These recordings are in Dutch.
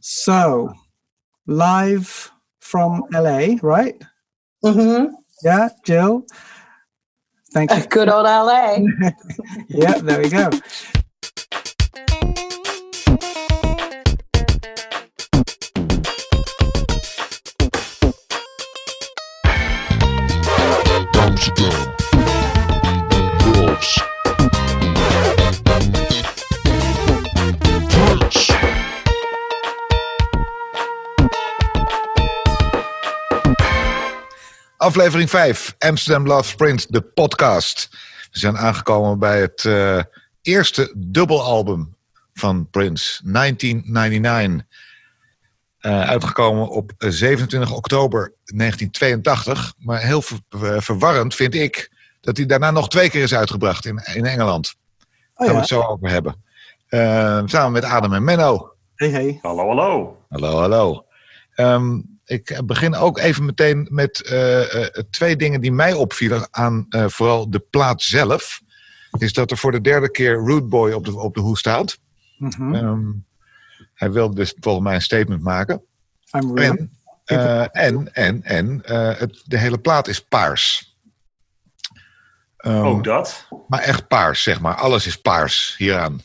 So, live from LA, right? Mm-hmm. Yeah, Jill. Thank you. Good old LA. yeah, there we go. Aflevering 5, Amsterdam Love Sprint, de podcast. We zijn aangekomen bij het eh, eerste dubbelalbum van Prince, 1999. Eh, uitgekomen op 27 oktober 1982. Maar heel ver- eh, verwarrend vind ik dat hij daarna nog twee keer is uitgebracht in, in Engeland. Daar Oh gaan we het zo over hebben. Samen met Adam en Menno. Hey, hey. Hallo, hallo. Hallo, hallo. Ehm, ik begin ook even meteen met eh, eh, twee dingen die mij opvielen aan eh, vooral de plaat zelf. Is dat er voor de derde keer Root Boy op de, op de hoes staat. Mhm. Ehm, hij wilde dus volgens mij een statement maken. I'm real. En, eh, en, en, en eh, het, de hele plaat is paars. Ehm, Ook dat. maar echt paars, zeg maar. Alles is paars hieraan.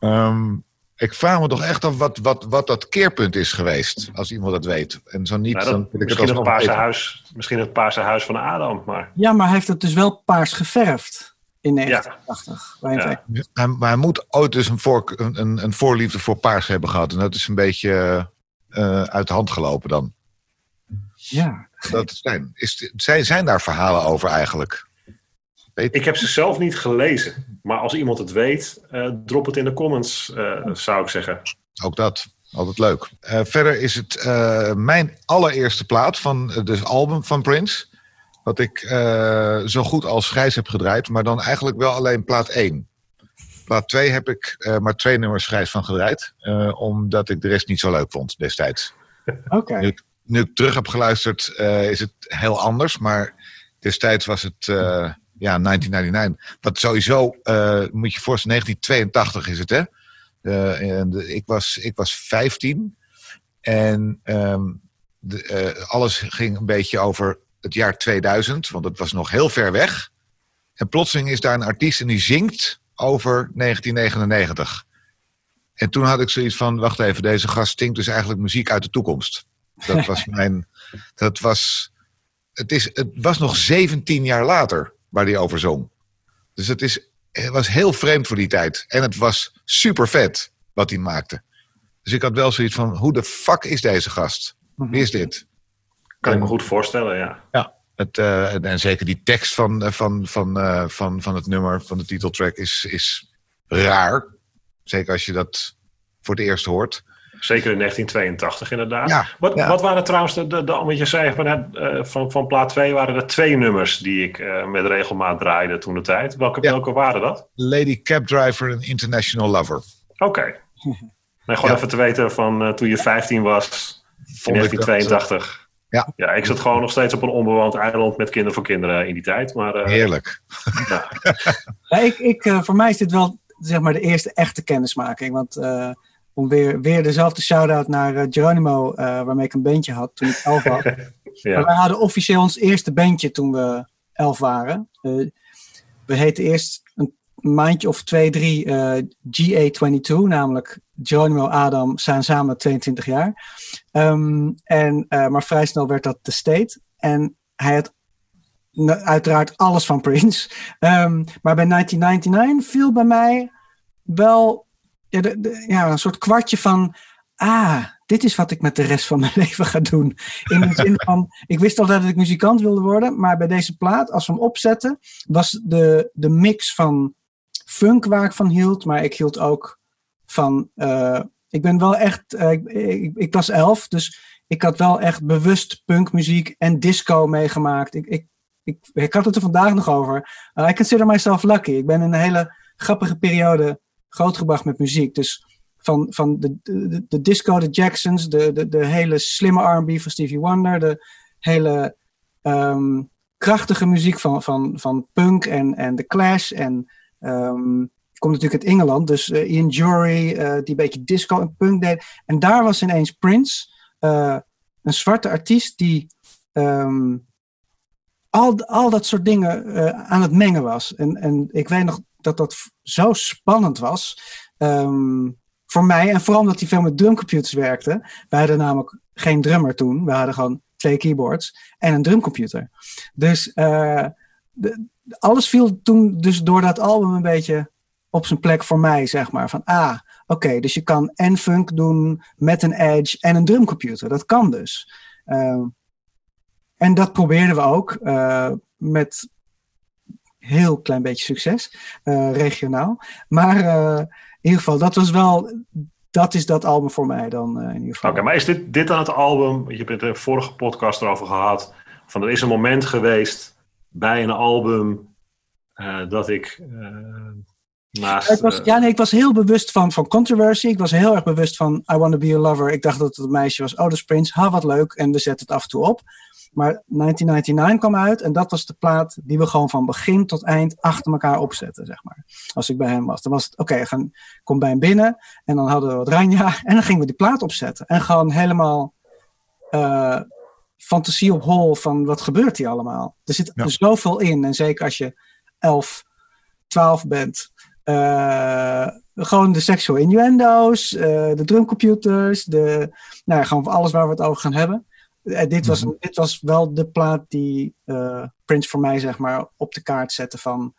Ehm, ik vraag me toch echt af wat, wat, wat dat keerpunt is geweest. Als iemand dat weet. En zo niet, Nou, dan wil ik het misschien, het alsnog paarse weten. huis, misschien het paarse huis van Adam. Maar Ja, maar hij heeft het dus wel paars geverfd in 1980. Bij een Ja. Hij, maar hij moet ooit dus een, voor, een, een, een voorliefde voor paars hebben gehad. En dat is een beetje eh, uit de hand gelopen dan. ja. Dat zijn, is, zijn, zijn daar verhalen over eigenlijk? Ik heb ze zelf niet gelezen. Maar als iemand het weet, eh, drop het in de comments, eh, zou ik zeggen. Ook dat. Altijd leuk. Eh, verder is het eh, mijn allereerste plaat van het dus album van Prince. Wat ik eh, zo goed als grijs heb gedraaid. Maar dan eigenlijk wel alleen plaat 1. Plaat 2 heb ik eh, maar twee nummers grijs van gedraaid. eh, omdat ik de rest niet zo leuk vond destijds. Oké. Nu, ik- nu ik terug heb geluisterd eh, is het heel anders. Maar destijds was het eh, ja, 1999. Wat sowieso, eh, moet je voorstellen, 1982 is het hè. Eh, en de- ik, was, ik was 15 en ehm, de, eh, alles ging een beetje over het jaar 2000, want het was nog heel ver weg. En plotseling is daar een artiest en die zingt over 1999. En toen had ik zoiets van: wacht even, deze gast stinkt dus eigenlijk muziek uit de toekomst. Dat was mijn. Dat was. Het, is, het was nog 17 jaar later waar hij over zong. Dus het, is, het was heel vreemd voor die tijd. En het was super vet wat hij maakte. Dus ik had wel zoiets van: hoe de fuck is deze gast? Wie is dit? Kan ik me goed voorstellen, ja. Ja. Het, eh, en, en zeker die tekst van, eh, van, van, eh, van, van het nummer, van de titeltrack, is, is raar. Zeker als je dat voor het eerst hoort. Zeker in 1982 inderdaad. Ja, wat, ja. wat waren trouwens, de, de, de, want je zei van, eh, van, van plaat 2 waren er twee nummers die ik eh, met regelmaat draaide toen de tijd. Welke, Ja. welke waren dat? Lady Cab Driver en International Lover. Oké. Nee, gewoon Ja. even te weten van eh, toen je 15 was in Vond ik dat, 1982. Ja. ja, ik zat gewoon nog steeds op een onbewoond eiland met kinderen voor kinderen in die tijd. Maar Heerlijk. ja. Ja, ik, ik, eh, voor mij is dit wel zeg maar, de eerste echte kennismaking. Want eh, om weer, weer dezelfde shout-out naar eh, Geronimo, eh, waarmee ik een bandje had toen ik elf was. Maar ja. wij hadden officieel ons eerste bandje toen we elf waren. Eh, we heten eerst een maandje of twee, drie eh, GA22, namelijk Geronimo Adam zijn samen 22 jaar. Ehm, en, maar vrij snel werd dat de State. En hij had uiteraard alles van Prince. Ehm, maar bij 1999 viel bij mij wel ja, de, ja, een soort kwartje van... Ah, dit is wat ik met de rest van mijn leven ga doen. In de zin van, ik wist al dat ik muzikant wilde worden, maar bij deze plaat, als we hem opzetten, was de, de mix van funk waar ik van hield, maar ik hield ook van. eh, ik ben wel echt. eh, ik, ik, ik was elf, dus ik had wel echt bewust punkmuziek en disco meegemaakt. Ik, ik, ik, ik had het er vandaag nog over. Uh, I consider myself lucky. Ik ben in een hele grappige periode grootgebracht met muziek. Dus van, van de, de, de disco, de Jacksons, de, de, de hele slimme RB van Stevie Wonder, de hele ehm, krachtige muziek van, van, van punk en, en The Clash en ehm, komt natuurlijk uit Engeland. Dus uh, Ian Jury, uh, die een beetje disco en punk deed. En daar was ineens Prince, uh, een zwarte artiest die um, al, al dat soort dingen aan het mengen was. En, en ik weet nog dat dat zo spannend was. Um, voor mij. En vooral omdat hij veel met drumcomputers werkte. Wij hadden namelijk geen drummer toen. We hadden gewoon twee keyboards en een drumcomputer. Dus uh, de, alles viel toen dus door dat album een beetje op zijn plek voor mij, zeg maar. Van, ah, oké, dus je kan en funk doen met een Edge en een drumcomputer. Dat kan dus. Uh, en dat probeerden we ook uh, met heel klein beetje succes, uh, regionaal. Maar in ieder geval, dat was wel dat is dat album voor mij dan in ieder geval. Oké, maar is dit, dit dan het album? Je hebt het in de vorige podcast erover gehad. Van er is een moment geweest bij een album uh, dat ik uh, naast. Ik was, ja, nee, ik was heel bewust van, van controversy. Ik was heel erg bewust van I Want to Be a Lover. Ik dacht dat het een meisje was. Oh, de Prince. Ha, wat leuk. En we zetten het af en toe op. Maar 1999 kwam uit en dat was de plaat die we gewoon van begin tot eind achter elkaar opzetten, zeg maar. Als ik bij hem was. Dan was het, oké, okay, kom bij hem binnen en dan hadden we wat Ranja en dan gingen we die plaat opzetten. En gewoon helemaal uh, fantasie op hol van wat gebeurt hier allemaal. Er zit ja. zoveel in en zeker als je 11, 12 bent. Uh, gewoon de sexual innuendo's, uh, de drumcomputers, de, nou ja, gewoon alles waar we het over gaan hebben. Uh, dit, was, mm -hmm. dit was wel de plaat die Prince voor mij zeg maar op de kaart zette van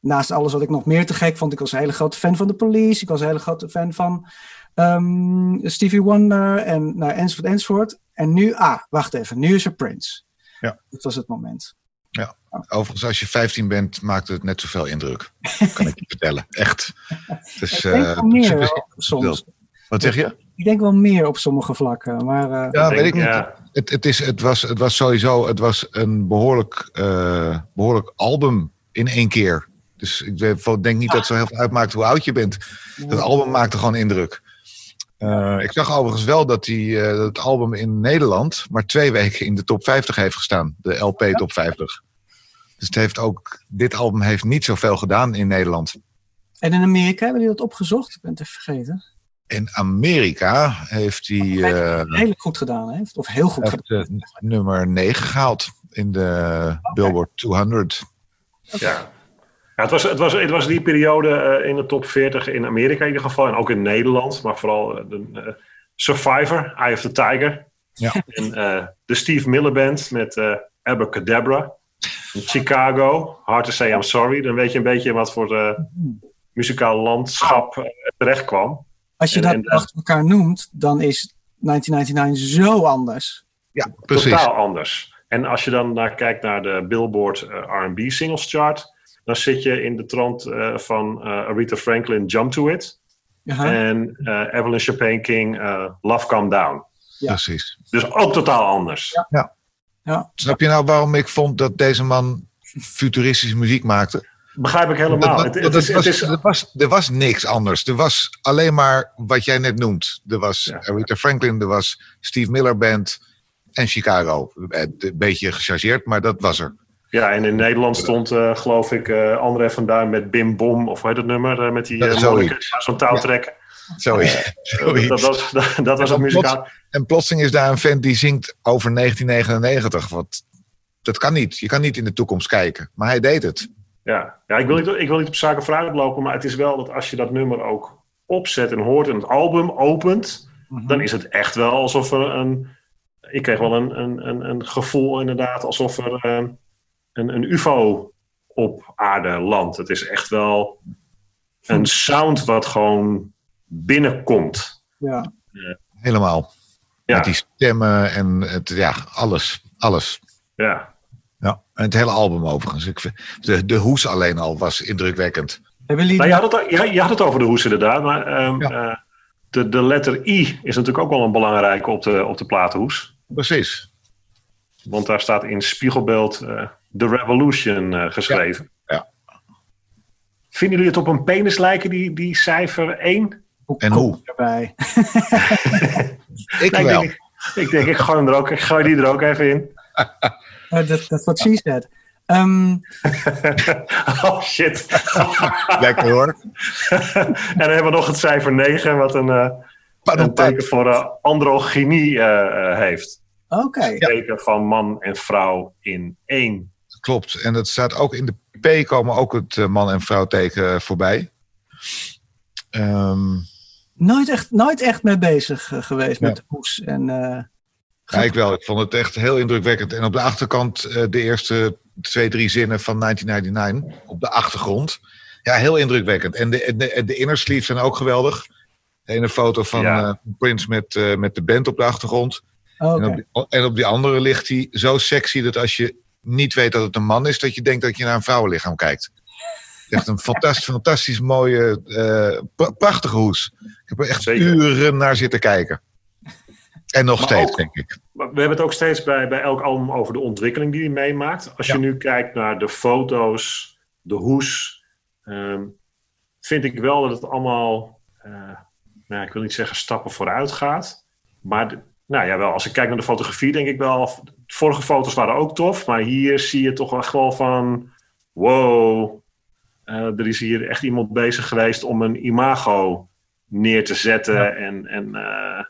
naast alles wat ik nog meer te gek vond. Ik was een hele grote fan van de Police. Ik was een hele grote fan van um, Stevie Wonder en nou, enzovoort enzovoort. En nu, ah, wacht even, nu is er Prince. Ja. Dat was het moment. Ja, overigens als je 15 bent maakt het net zoveel indruk. kan ik je vertellen, echt. Wel meer uh, soms. Wat zeg je? Ik denk wel meer op sommige vlakken. Maar, uh, ja, weet ik niet. Ja. Het, het, is, het, was, het was sowieso het was een behoorlijk, uh, behoorlijk album in één keer. Dus ik denk niet dat het zo heel veel uitmaakt hoe oud je bent. Het album maakte gewoon indruk. Uh, ik zag overigens wel dat, die, uh, dat het album in Nederland maar twee weken in de top 50 heeft gestaan. De LP ja. top 50. Dus het heeft ook, dit album heeft niet zoveel gedaan in Nederland. En in Amerika hebben jullie dat opgezocht? Ik ben het even vergeten. In Amerika heeft hij... Uh, heel goed gedaan heeft. Of heel goed gedaan. nummer 9 gehaald in de okay. Billboard 200. Okay. Ja. Ja, het, was, het, was, het was die periode uh, in de top 40 in Amerika in ieder geval. En ook in Nederland. Maar vooral uh, de uh, Survivor, Eye of the Tiger. Ja. En de Steve Miller Band met Abracadabra. In Chicago, Hard to Say I'm Sorry. Dan weet je een beetje wat voor muzikaal landschap terecht kwam. Als je en, dat en, achter elkaar noemt, dan is 1999 zo anders. Ja, precies. Totaal anders. En als je dan naar, kijkt naar de Billboard R&B Singles Chart dan zit je in de trant uh, van uh, Aretha Franklin, Jump to It. Aha. En uh, Evelyn Champagne King, Love Calm Down. Ja. Precies. Dus ook totaal anders. Ja. ja. ja. Snap je nou waarom ik vond dat deze man futuristische muziek maakte? Begrijp ik helemaal. Dat, dat, er, was, er was niks anders. Er was alleen maar wat jij net noemt. Er was ja. Aretha Franklin, er was Steve Miller Band en Chicago. Een beetje gechargeerd, maar dat was er. Ja, en in Nederland stond, uh, geloof ik, uh, André van Duin met Bim Bom, of hoe heet het nummer, uh, met die uh, zo'n touwtrek. Ja. Zoiets. dat, dat, was, dat, dat was het muzikaal. En plotseling is daar een vent die zingt over 1999. Wat, dat kan niet. Je kan niet in de toekomst kijken. Maar hij deed het. Ja, ja ik, wil niet, ik wil niet op zaken vooruit lopen, maar het is wel dat als je dat nummer ook opzet en hoort en het album opent, mm -hmm. dan is het echt wel alsof er een. Ik kreeg wel een, een, een, een gevoel inderdaad alsof er een, een UFO op aarde landt. Het is echt wel een sound wat gewoon binnenkomt. Ja. Uh, Helemaal. Ja. Met die stemmen en het, ja, alles. Alles. Ja. Ja, en het hele album overigens. Ik vind, de, de hoes alleen al was indrukwekkend. Nou, je, had het, je, je, had het over de hoes inderdaad, maar um, ja. uh, de, de letter I is natuurlijk ook wel een belangrijke op de, op de platenhoes. Precies. Want daar staat in spiegelbeeld uh, The Revolution uh, geschreven. Ja. ja. Vinden jullie het op een penis lijken, die, die cijfer 1? En hoe? Erbij. ik nee, wel. Ik denk, ik, denk, ik gooi, hem er ook, ik gooi die er ook even in. Uh, That's what she said. Ehm, oh shit. Lekker hoor. en dan hebben we nog het cijfer 9, wat een, uh, een teken voor uh, androgynie uh, heeft. Oké. Okay. Teken van man en vrouw in één. Klopt. En dat staat ook in de P komen ook het man en vrouw teken voorbij. Um, nooit, echt, nooit echt mee bezig geweest met de hoes en... Ja, ik wel. Ik vond het echt heel indrukwekkend. En op de achterkant uh, de eerste twee, drie zinnen van 1999 op de achtergrond. Ja, heel indrukwekkend. En de, de, de inner sleeves zijn ook geweldig. De ene foto van ja. uh, Prince met, uh, met de band op de achtergrond. Oh, okay. en, op die, en, op die, andere ligt hij zo sexy dat als je niet weet dat het een man is, dat je denkt dat je naar een vrouwenlichaam kijkt. Echt een fantastisch, fantastisch mooie, uh, prachtige hoes. Ik heb er echt Zeker. uren naar zitten kijken. En nog maar steeds, ook, denk ik. We hebben het ook steeds bij, bij elk album over de ontwikkeling die hij meemaakt. Als ja. je nu kijkt naar de foto's, de hoes, um, vind ik wel dat het allemaal, uh, nou, ik wil niet zeggen stappen vooruit gaat. Maar de, nou ja, wel, als ik kijk naar de fotografie, denk ik wel, de vorige foto's waren ook tof. Maar hier zie je toch echt wel van, wow, uh, er is hier echt iemand bezig geweest om een imago neer te zetten. Ja. En, en uh,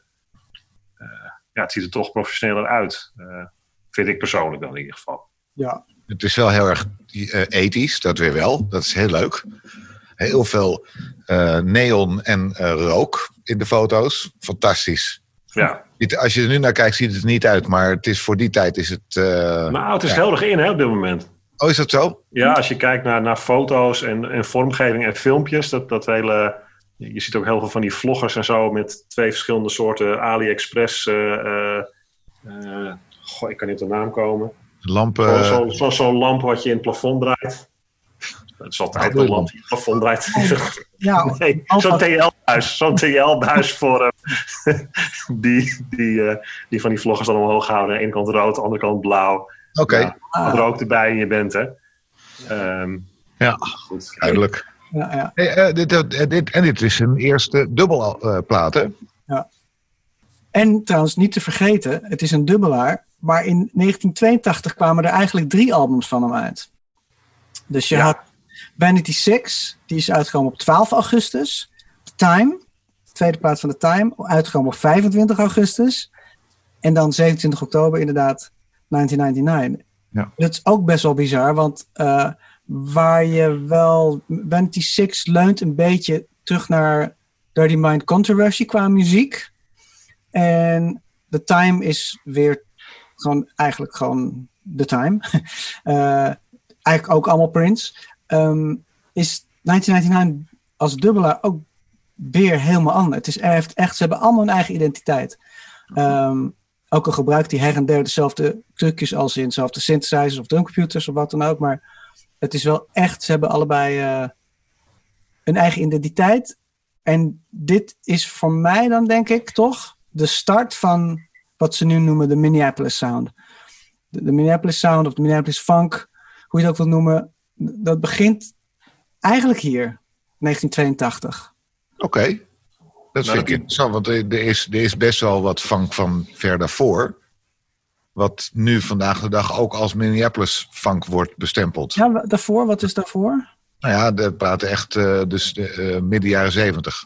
ja, het ziet er toch professioneler uit. Uh, vind ik persoonlijk dan in ieder geval. Ja. Het is wel heel erg uh, ethisch, dat weer wel. Dat is heel leuk. Heel veel uh, neon en rook in de foto's. Fantastisch. Ja. Als je er nu naar kijkt, ziet het er niet uit. Maar het is voor die tijd is het... nou, het is ja. helder in hè, op dit moment. Oh, is dat zo? Ja, als je kijkt naar, naar foto's en, en vormgeving en filmpjes. Dat, dat hele je ziet ook heel veel van die vloggers en zo met twee verschillende soorten AliExpress. Uh, goh, ik kan niet op de naam komen. Lampen. Zo'n zo, zo lamp wat je in het plafond draait. Het is altijd een lamp die in het plafond draait. Ja, nee, zo'n TL-buis. Zo'n TL-buis voor die, die, die van die vloggers dan omhoog houden. Aan de ene kant rood, aan de andere kant blauw. Oké. Okay. Ja, ah. rook erbij en je bent er. Um, ja, goed. duidelijk. Ja, ja. Hey, uh, dit, uh, dit, en dit is een eerste dubbelplaat, hè? Ja. En trouwens, niet te vergeten, het is een dubbelaar. Maar in 1982 kwamen er eigenlijk drie albums van hem uit. Dus je ja. had Vanity Six, die is uitgekomen op 12 augustus. Time, de tweede plaat van de Time, uitgekomen op 25 augustus. En dan 27 oktober inderdaad 1999. Ja. Dat is ook best wel bizar, want... Uh, waar je wel. Vanity Six leunt een beetje terug naar Dirty Mind Controversy qua muziek. En The Time is weer gewoon eigenlijk gewoon The Time. uh, eigenlijk ook allemaal Prince. Um, is 1999 als dubbelaar ook weer helemaal anders. Het is echt, echt, ze hebben allemaal een eigen identiteit. Um, ook al gebruikt die her en der dezelfde trucjes als in dezelfde synthesizers of drumcomputers of wat dan ook. Maar het is wel echt, ze hebben allebei uh, een eigen identiteit. En dit is voor mij dan denk ik toch de start van wat ze nu noemen de Minneapolis Sound. De, de Minneapolis Sound of de Minneapolis Funk, hoe je het ook wilt noemen. Dat begint eigenlijk hier, 1982. Oké. Okay. Dat vind ik interessant, want er is, er is best wel wat funk van ver daarvoor. Wat nu vandaag de dag ook als Minneapolis funk wordt bestempeld. Ja, daarvoor, wat is daarvoor? Nou ja, dat praten echt uh, dus uh, midden jaren zeventig.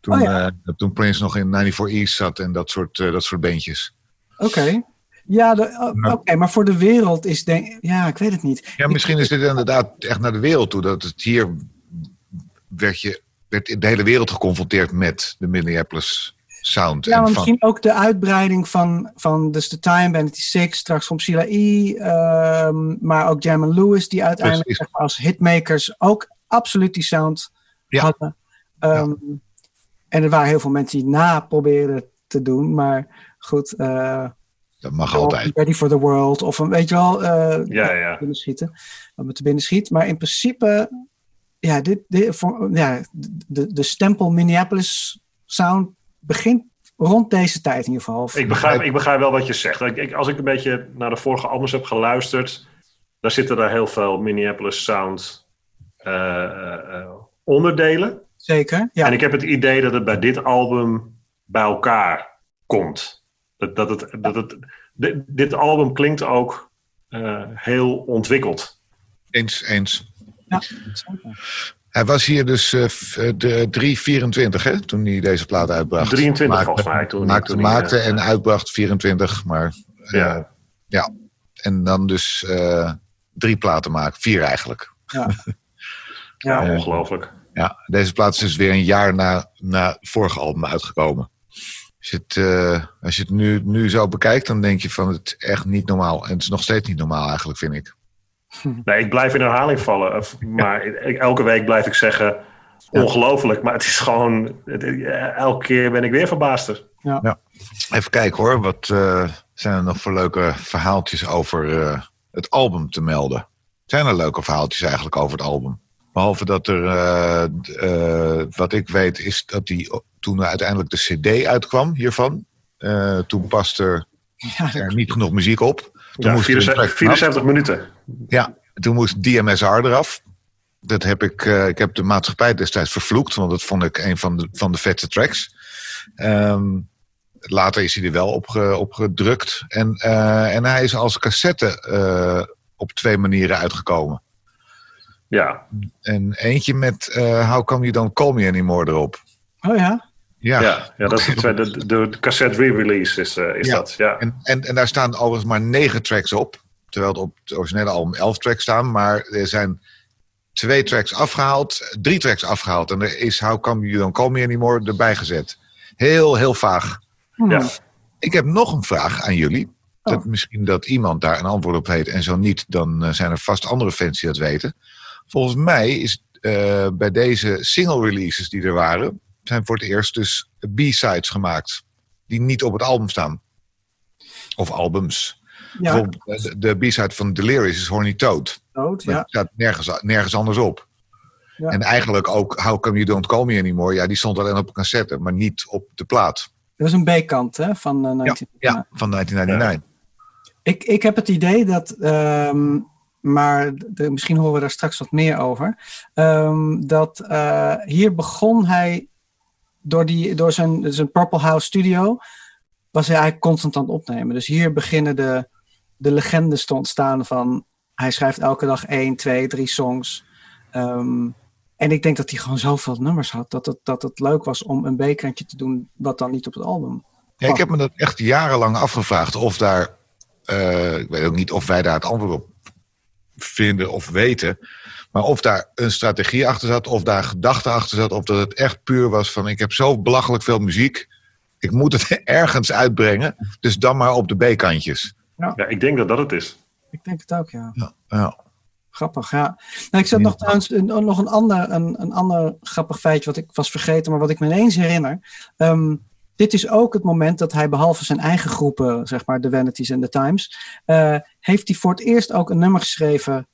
Toen, oh ja. uh, toen Prince nog in 94 East zat en dat soort, dat soort beentjes. Oké. Okay. Ja, oké, okay, maar voor de wereld is denk Ja, ik weet het niet. Ja, misschien is dit inderdaad echt naar de wereld toe. Dat het hier werd, je, werd de hele wereld geconfronteerd met de Minneapolis sound. Ja, maar misschien ook de uitbreiding van, van dus The Time, Vanity Six, straks van Sheila E. Um, maar ook Jam Lewis, die uiteindelijk zeg maar, als hitmakers ook absoluut die sound ja. hadden. Um, ja. En er waren heel veel mensen die na probeerden te doen, maar goed. Uh, dat mag altijd. Ready for the World, of een, weet je wel, uh, ja, ja. binnen schieten. Wat me te binnen schiet. Maar in principe, ja, dit, dit, voor, ja de, de stempel Minneapolis sound begint rond deze tijd in ieder geval. Ik begrijp, ik begrijp wel wat je zegt. Ik, ik, als ik een beetje naar de vorige albums heb geluisterd, daar zitten daar heel veel Minneapolis Sound uh, uh, onderdelen. Zeker, ja. En ik heb het idee dat het bij dit album bij elkaar komt. Dat, dat het, dat het, dit, dit album klinkt ook eh, heel ontwikkeld. Eens, eens. Ja, zeker. Hij was hier dus eh, f- eh, de 324, hè, toen hij deze plaat uitbracht. 23 maakte, volgens mij. Toen, maakte, toen maakte eh, en uitbracht 24, maar eh, Ja. ja. En dan dus eh, drie platen maken, vier eigenlijk. ja, Ja. ongelooflijk. Ja, deze plaat is dus weer een jaar na, na het vorige album uitgekomen. Als je het, eh, als je het nu, nu zo bekijkt, dan denk je van het is echt niet normaal. En het is nog steeds niet normaal eigenlijk, vind ik. Nee, ik blijf in herhaling vallen. Maar elke week blijf ik zeggen, ongelooflijk. Maar het is gewoon, het- elke keer ben ik weer verbaasd. Even kijken hoor, wat eh, zijn er nog voor leuke verhaaltjes over eh, het album te melden? Zijn er leuke verhaaltjes eigenlijk over het album? Behalve dat er, eh, eh, wat ik weet, is dat die toen er uiteindelijk de CD uitkwam hiervan. eh, toen paste Ja, er niet genoeg muziek op. Toen Ja, moest er een 74, track vanaf. 74 minuten. Ja, toen moest DMSR eraf. Dat heb ik, eh, ik heb de maatschappij destijds vervloekt, want dat vond ik een van de, van de vetste tracks. Ehm, later is hij er wel op, ge- op gedrukt. En, eh, en hij is als cassette eh, op twee manieren uitgekomen. Ja, En eentje met eh, How Come You Don't Call Me Anymore erop. Oh ja? Ja, ja. ja, dat is de, tweede- de, de, cassette re-release is, eh, is Ja. dat. Ja. En, en, en daar staan overigens maar negen tracks op. Terwijl er op het originele album elf tracks staan. Maar er zijn twee tracks afgehaald. Drie tracks afgehaald. En er is How Come You Don't Call Me Anymore erbij gezet. Heel, heel vaag. Ja. Ik heb nog een vraag aan jullie. Oh. Dat misschien dat iemand daar een antwoord op weet. En zo niet, dan eh, zijn er vast andere fans die dat weten. Volgens mij is eh, bij deze single releases die er waren... zijn voor het eerst dus B-sides gemaakt. Die niet op het album staan. Of albums. Ja, Bijvoorbeeld eh, de, de B-side van Delirious is Horny Toad. Maar Ja. die staat nergens, nergens anders op. Ja. En eigenlijk ook How Come You Don't Call Me Anymore. Ja, die stond alleen op een cassette, maar niet op de plaat. Dat was een B-kant hè, van eh, 19... Ja, van 1999. Ik, ik heb het idee dat, ehm, maar de, misschien horen we daar straks wat meer over, ehm, dat eh, hier begon hij door, die, door zijn, zijn Purple House studio, was hij eigenlijk constant aan het opnemen. Dus hier beginnen de, de legendes te ontstaan van, hij schrijft elke dag één, twee, drie songs. Ehm, en ik denk dat hij gewoon zoveel nummers had, dat het, dat het leuk was om een B-kantje te doen, wat dan niet op het album. Ja, ik heb me dat echt jarenlang afgevraagd of daar, eh, ik weet ook niet of wij daar het antwoord op vinden of weten, maar of daar een strategie achter zat, of daar gedachte achter zat, of dat het echt puur was van ik heb zo belachelijk veel muziek, ik moet het ergens uitbrengen, dus dan maar op de B-kantjes. ja, ik denk dat dat het is. Ik denk het ook, ja. Ja, ja. Grappig, ja. Nou, ik zat nog trouwens een, nog een ander, een, een ander grappig feitje wat ik was vergeten, maar wat ik me ineens herinner. Ehm, dit is ook het moment dat hij behalve zijn eigen groepen, zeg maar de Vanities en de Times, eh, heeft hij voor het eerst ook een nummer geschreven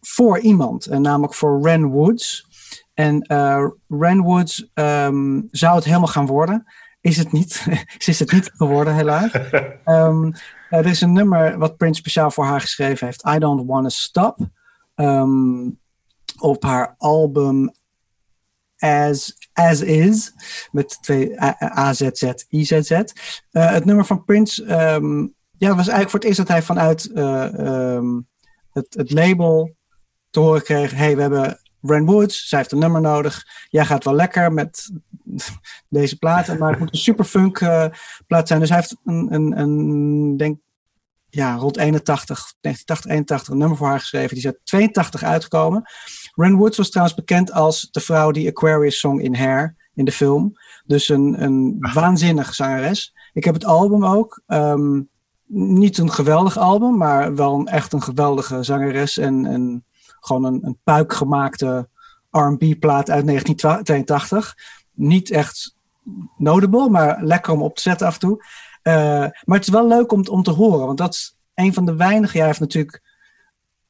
voor iemand, en namelijk voor Ren Woods. En eh Ren Woods ehm, zou het helemaal gaan worden. Is het niet. Ze is het niet geworden, helaas. Ehm, er is een nummer wat Prince speciaal voor haar geschreven heeft. I Don't Wanna Stop. Ehm, op haar album As, As Is. Met twee A- A- AZZ, IZZ. Eh, het nummer van Prince. ja, was eigenlijk voor het eerst dat hij vanuit eh, het, het label te horen kreeg. hey, we hebben Ren Woods. Zij heeft een nummer nodig. Jij gaat wel lekker met deze platen. Maar het moet een superfunk eh, plaat zijn. Dus hij heeft een, een, een denk ja, rond 81, 1980, 81 een nummer voor haar geschreven. Die is uit 82 uitgekomen. Ren Woods was trouwens bekend als de vrouw die Aquarius zong in Hair in de film. Dus een, een waanzinnige zangeres. Ik heb het album ook. Ehm, niet een geweldig album, maar wel een, echt een geweldige zangeres. En, en gewoon een, een puikgemaakte R&B-plaat uit 1982. Niet echt notable, maar lekker om op te zetten af en toe. Uh, maar het is wel leuk om, om te horen, want dat is een van de weinige. Jij heeft natuurlijk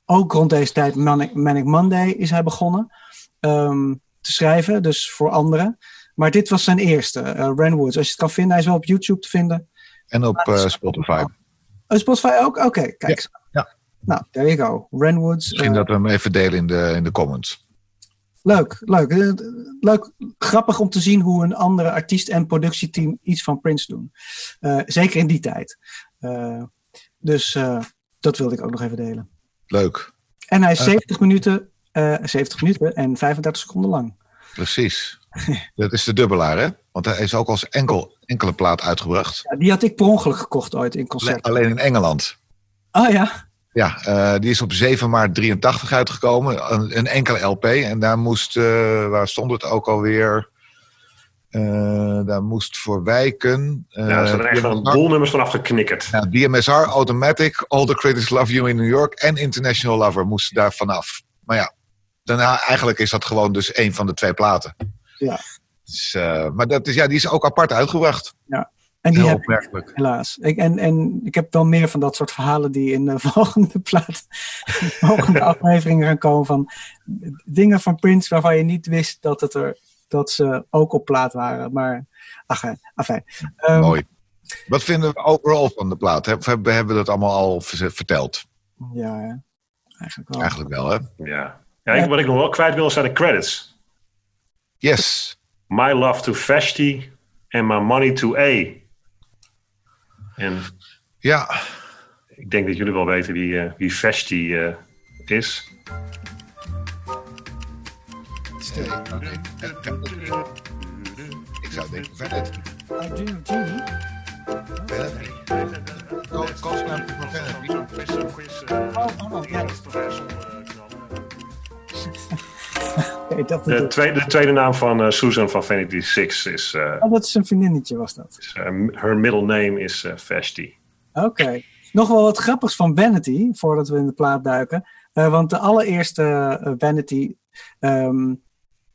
ook rond deze tijd Manic, Manic Monday is hij begonnen um, te schrijven, dus voor anderen. Maar dit was zijn eerste, uh, Ren Woods. Als je het kan vinden, hij is wel op YouTube te vinden. En op uh, Spotify. Oh, Spotify ook? Oké, okay, kijk. Ja. Nou, there you go. Ren Woods. Misschien dat we hem even delen in de, in de comments. Leuk, leuk. Leuk, grappig om te zien hoe een andere artiest en productieteam iets van Prince doen. Uh, zeker in die tijd. Uh, dus dat wilde ik ook nog even delen. Leuk. En hij is 70 minuten, eh 70 minuten en 35 seconden lang. Precies. dat is de dubbelaar, hè? Want hij is ook als enkel, enkele plaat uitgebracht. Ja, die had ik per ongeluk gekocht ooit in concert. Alleen in Engeland. Oh ja, Ja, eh, die is op 7 maart 83 uitgekomen. Een, een enkele LP. En daar moest, eh, waar stond het ook alweer? Eh, daar moest voor wijken. eh, Ja, er zijn er echt wel een boel nummers vanaf geknikkerd. ja, DMSR, Automatic, All the Critics Love You in New York en International Lover moesten daar vanaf. Maar ja, daarna eigenlijk is dat gewoon dus één van de twee platen. Ja. Dus, eh, maar dat is, ja, die is ook apart uitgebracht. En die Heel heb ik opmerkelijk. helaas. Ik, en, en ik heb wel meer van dat soort verhalen die in de volgende plaat, volgende afleveringen gaan komen van dingen van Prince waarvan je niet wist dat, het er, dat ze ook op plaat waren. Maar, ach, eh, afijn. Ehm, Mooi. Wat vinden we overal van de plaat? Heb- Hebben hebben we dat allemaal al ver- verteld? Ja, hè. eigenlijk wel. Eigenlijk wel, hè? Ja. ja ik, wat ik nog wel kwijt wil zijn de credits. Yes. My love to Vashti en my money to A. En Ja, ik denk dat jullie wel weten wie, eh, wie Vashti eh, is. ik zou denken, Jeannie. Vanity. Co- Koosnaam van Vanity. Oh, oh, ja. Dat, De tweede, de tweede naam van eh, Susan van Vanity Six is, eh, oh, dat is een vriendinnetje, was dat. is, eh, her middle name is eh, Vashti. Oké. Nog wel wat grappigs van Vanity, voordat we in de plaat duiken. Eh, want de allereerste Vanity. ehm,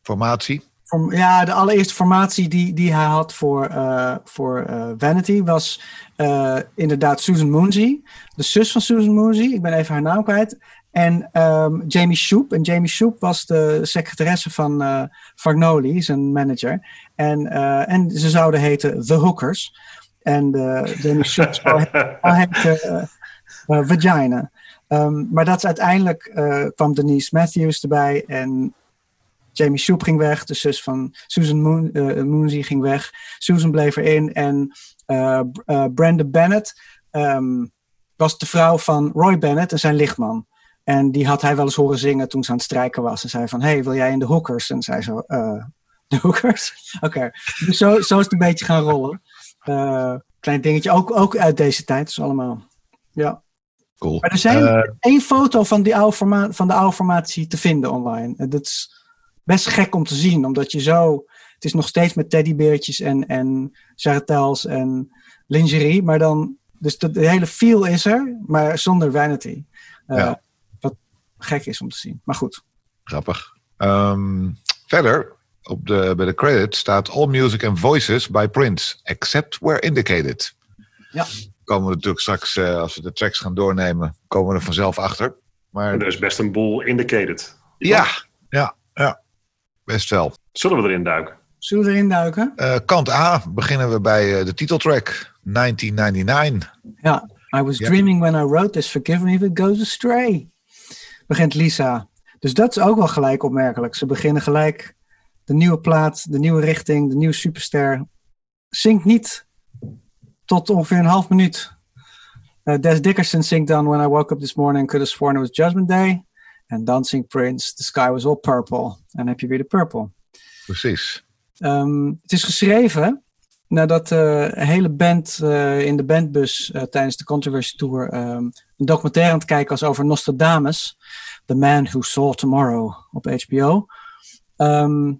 Formatie. form- ja, de allereerste formatie die, die hij had voor, eh, voor eh, Vanity was eh, inderdaad Susan Moonsey. De zus van Susan Moonsey. Ik ben even haar naam kwijt. En ehm, Jamie Shoop. En Jamie Shoop was de secretaresse van eh Fagnoli, zijn manager. En, eh, en ze zouden heten The Hookers. En eh, Jamie Shoop zou he- zou heten Vagina. Ehm, maar dat is uiteindelijk kwam Denise Matthews erbij. En Jamie Shoop ging weg. De zus van Susan Moon, Moonsey ging weg. Susan bleef erin. En Brenda Bennett ehm, was de vrouw van Roy Bennett en zijn lichtman. En die had hij wel eens horen zingen toen ze aan het strijken was. En zei van, hey, wil jij in de hookers? En zei zo, eh, de hookers? Oké. Dus zo, zo is het een beetje gaan rollen. Eh, klein dingetje, ook, ook uit deze tijd. Dus allemaal, ja. Cool. Maar er zijn Eh, één foto van, die oude forma van de oude formatie te vinden online. En dat is best gek om te zien, omdat je zo... Het is nog steeds met teddybeertjes en, en charretels en lingerie, maar dan... Dus de, de hele feel is er, maar zonder vanity. Ja. Gek is om te zien. Maar goed. Grappig. Ehm, verder, op de, bij de credit staat All Music and Voices by Prince, except where indicated. Ja. Komen we natuurlijk straks, eh, als we de tracks gaan doornemen, komen we er vanzelf achter. Maar er is best een boel indicated. ja, ja, ja, best wel. Zullen we erin duiken? Zullen we erin duiken? Eh, kant A beginnen we bij eh, de titeltrack 1999. Ja. I was Ja. dreaming when I wrote this, forgive me if it goes astray. Begint Lisa. Dus dat is ook wel gelijk opmerkelijk. Ze beginnen gelijk de nieuwe plaat, de nieuwe richting, de nieuwe superster. Zingt niet tot ongeveer een half minuut. Eh, Des Dickerson zingt dan When I woke up this morning, could have sworn it was Judgment Day. En dan zingt Prince The sky was all purple. En dan heb je weer de purple. Precies. Ehm, het is geschreven nadat de hele band eh, in de bandbus eh, tijdens de Controversy Tour ehm, een documentaire aan het kijken was over Nostradamus, The Man Who Saw Tomorrow op HBO. Ehm,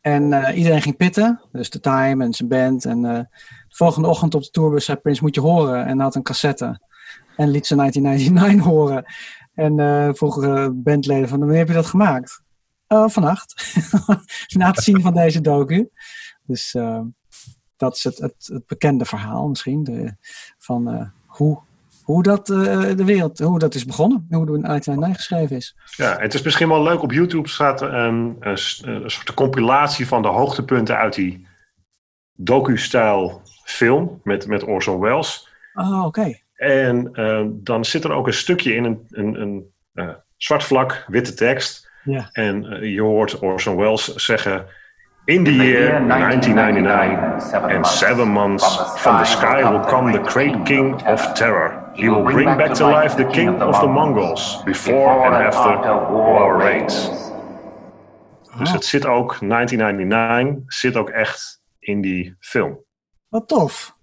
en eh, iedereen ging pitten, dus de Time en zijn band. En eh, de volgende ochtend op de tourbus zei Prince, moet je horen. En had een cassette en liet ze 1999 horen. En eh eh, bandleden van, wanneer heb je dat gemaakt? "Oh, vannacht. Na het zien van deze docu. Dus eh, dat is het, het, het bekende verhaal misschien. De, van eh, hoe, hoe dat eh, de wereld, hoe dat is begonnen. Hoe de 1999 geschreven is. Ja, het is misschien wel leuk. Op YouTube staat een, een, een soort compilatie van de hoogtepunten uit die docu-stijl film met, met Orson Welles. Oh, oké. En eh, dan zit er ook een stukje in, een, een, een eh, zwart vlak, witte tekst. Ja. En je hoort Orson Welles zeggen: In the year 1999 and seven months from the sky will come the great king of terror. He will bring back to life the king of the Mongols before and after our raids. Dus het zit ook, 1999 zit ook echt in die film. Wat tof.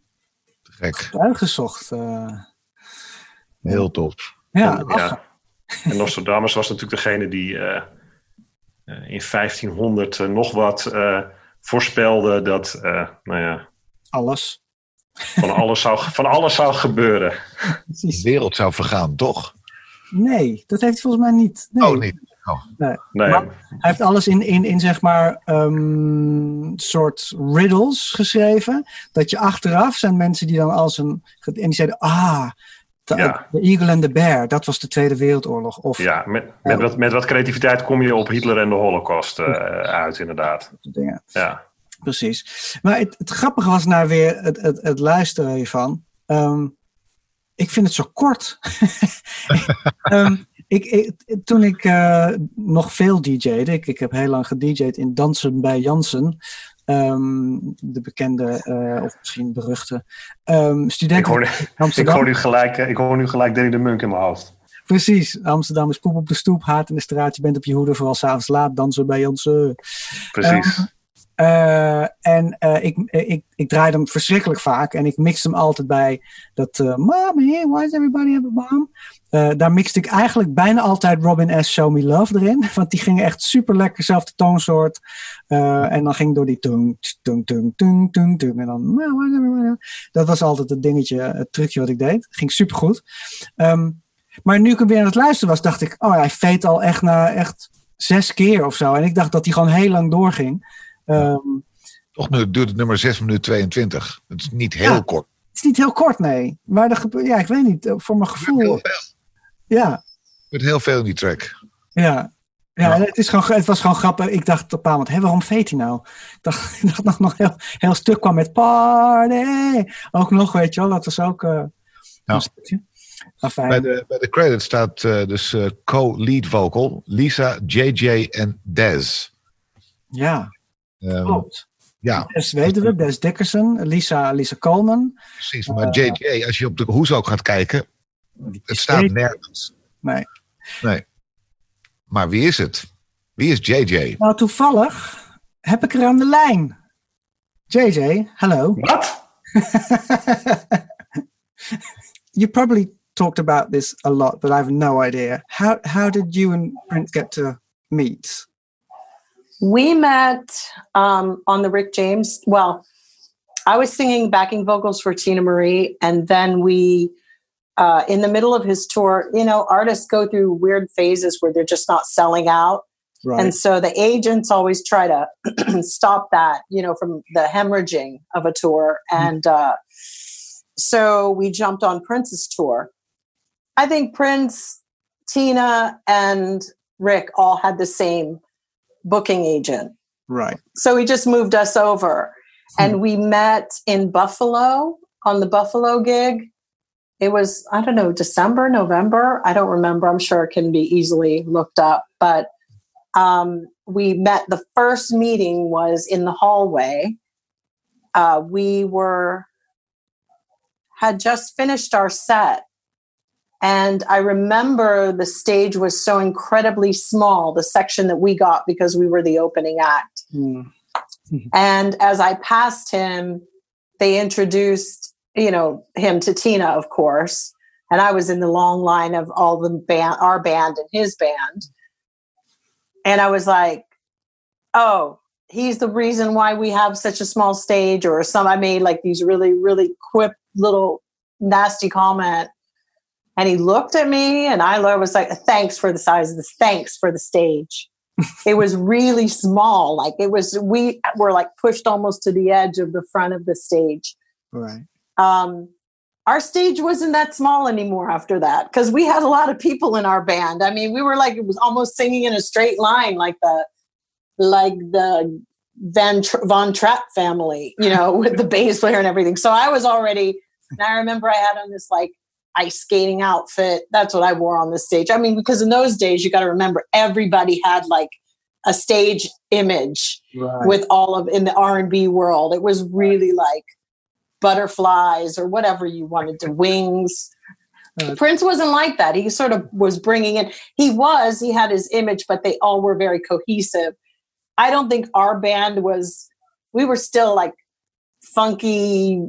Gek. Uitgezocht. uh, Heel tof. ja, Ja. En Nostradamus was natuurlijk degene die eh, eh, in 1500 eh, nog wat eh, voorspelde dat, eh, nou ja, alles. van alles zou, van alles zou gebeuren. De wereld zou vergaan, toch? Nee, dat heeft hij volgens mij niet. Nee. Oh, niet. Nee, Maar- Hij heeft alles in, in, in zeg maar, ehm, soort riddles geschreven. Dat je achteraf zijn mensen die dan als een. En die zeiden: Ah, de, Ja. de Eagle and the Bear, dat was de Tweede Wereldoorlog. Of ja, met, met, wat, met wat creativiteit kom je op Hitler en de Holocaust eh, uit, inderdaad. dingen. Ja. Precies. Maar het, het grappige was nou weer het, het, het luisteren hiervan. Ehm, ik vind het zo kort. Ehm, ik, ik, toen ik eh, nog veel DJ'de, ik, ik heb heel lang gedJ'd in Dansen bij Jansen. Ehm, de bekende, eh, of misschien beruchte, ehm, Ik, studenten hoor, ik, hoor nu gelijk, eh, ik hoor nu gelijk Danny de Munk in mijn hoofd. Precies, Amsterdam is poep op de stoep, haat in de straat, je bent op je hoede, vooral s'avonds laat, dansen bij Jansen. Precies. Eh, en eh, ik, ik, ik draaide hem verschrikkelijk vaak. En ik mixte hem altijd bij dat... eh Mommy, why does everybody have a bomb? Eh, daar mixte ik eigenlijk bijna altijd Robin S. Show Me Love erin. Want die gingen echt super lekker, zelfde toonsoort. Eh, en dan ging door die tung, tung, tung, tung. En dan... Dat was altijd het dingetje, het trucje wat ik deed. Ging super goed. maar nu ik hem weer aan het luisteren was, dacht ik... Oh, hij veet al echt na echt zes keer of zo. En ik dacht dat hij gewoon heel lang doorging. Ehm, Toch nu duurt het nummer 6 minuten 22. Het is niet heel Ja. kort. Het is niet heel kort, nee. Maar er gebeurt, ja, ik weet niet, eh, voor mijn Heel gevoel. veel. Ja, Er gebeurt heel veel in die track. ja. Ja. Het, is gewoon, het was gewoon grappig. Ik dacht op een moment, hé, waarom veet hij nou? Ik dacht, ik dacht dat nog heel, heel stuk kwam met party. Ook nog, weet je wel, dat was ook eh een stukje. Afijn. Bij de, bij de credits staat eh, dus co-lead vocal Lisa, JJ en Dez. Ja, Klopt. ja, Des weten we, Des Dickerson, Lisa, Lisa Coleman. precies. Maar JJ, als je op de hoes ook gaat kijken, het staat nergens. Nee. Nee. Maar wie is het? Wie is JJ? Nou, toevallig heb ik er aan de lijn. JJ, hallo. Wat? you probably talked about this a lot, but I have no idea. How how did you and Prince get to meet? We met um, on the Rick James. Well, I was singing backing vocals for Tina Marie, and then we, uh, in the middle of his tour, you know, artists go through weird phases where they're just not selling out. Right. And so the agents always try to stop that, you know, from the hemorrhaging of a tour. And uh, so we jumped on Prince's tour. I think Prince, Tina, and Rick all had the same booking agent. right. So he just moved us over. And we met in Buffalo on the Buffalo gig. It was, I don't know, December, November. I don't remember. I'm sure it can be easily looked up. But um, we met, the first meeting was in the hallway. Uh, we were, had just finished our set. And I remember the stage was so incredibly small, the section that we got because we were the opening act. Hmm. And as I passed him, they introduced, you know, him to Tina, of course. And I was in the long line of all the band, our band and his band. And I was like, oh, he's the reason why we have such a small stage. Or some, I made like these really, really quip little nasty comment. And he looked at me and I was like, thanks for the size of this. Thanks for the stage it was really small. Like it was, we were like pushed almost to the edge of the front of the stage. Right. Um, our stage wasn't that small anymore after that because we had a lot of people in our band. I mean, we were like it was almost singing in a straight line, like the like the Van Tr- Von Trapp family, you know, with the bass player and everything. So I was already, and I remember I had on this like ice skating outfit. That's what I wore on the stage. I mean, because in those days, you got to remember everybody had like a stage image Right. with all of in the r&b world it was really like butterflies or whatever you wanted to wings Uh, prince wasn't like that he sort of was bringing in he was he had his image but they all were very cohesive i don't think our band was we were still like funky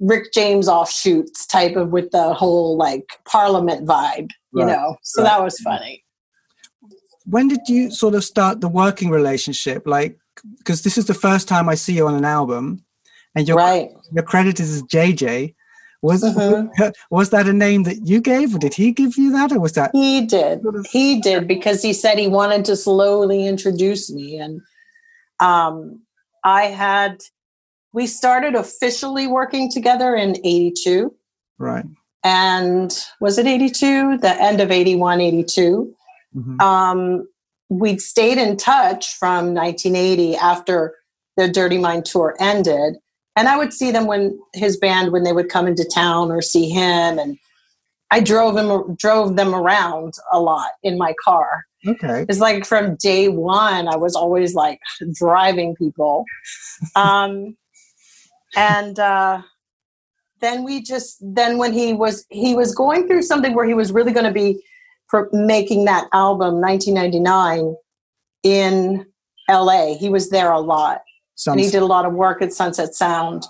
rick james offshoots type of with the whole like parliament vibe you Right. know so Right. that was funny when did you sort of start the working relationship? Like, because this is the first time I see you on an album, and your right your credit is JJ. Was Mhm. was that a name that you gave, or did he give you that, or was that? He did. Sort of- He did because he said he wanted to slowly introduce me. And um, I had, we started officially working together in 82. Right. And was it 82? The end of 81, 82. Mhm. Um, we'd stayed in touch from 1980 after the Dirty Mind tour ended. And I would see them when his band, when they would come into town or see him. And I drove him, drove them around a lot in my car. Okay. It's like from day one, I was always like driving people. Um, and uh, then we just, then when he was, he was going through something where he was really going to be pro- making that album 1999 in LA. He was there a lot Some, and he did a lot of work at Sunset Sound.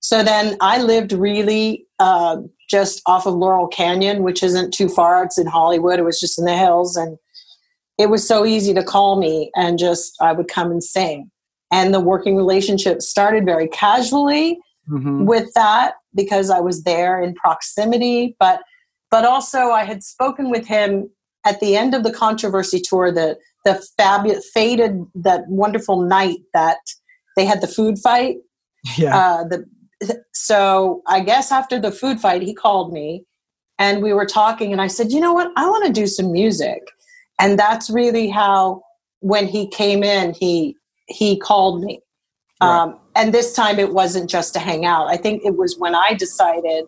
So then I lived really uh, just off of Laurel Canyon, which isn't too far. It's in Hollywood. It was just in the hills, and it was so easy to call me and just I would come and sing. And the working relationship started very casually Mhm. with that because I was there in proximity, but but also I had spoken with him at the end of the controversy tour, the the fabulous faded that wonderful night that they had the food fight. yeah. Uh, the so I guess after the food fight, he called me and we were talking, and I said, you know what, I want to do some music, and that's really how when he came in, he he called me. Right. Um, and this time it wasn't just to hang out. I think it was when I decided,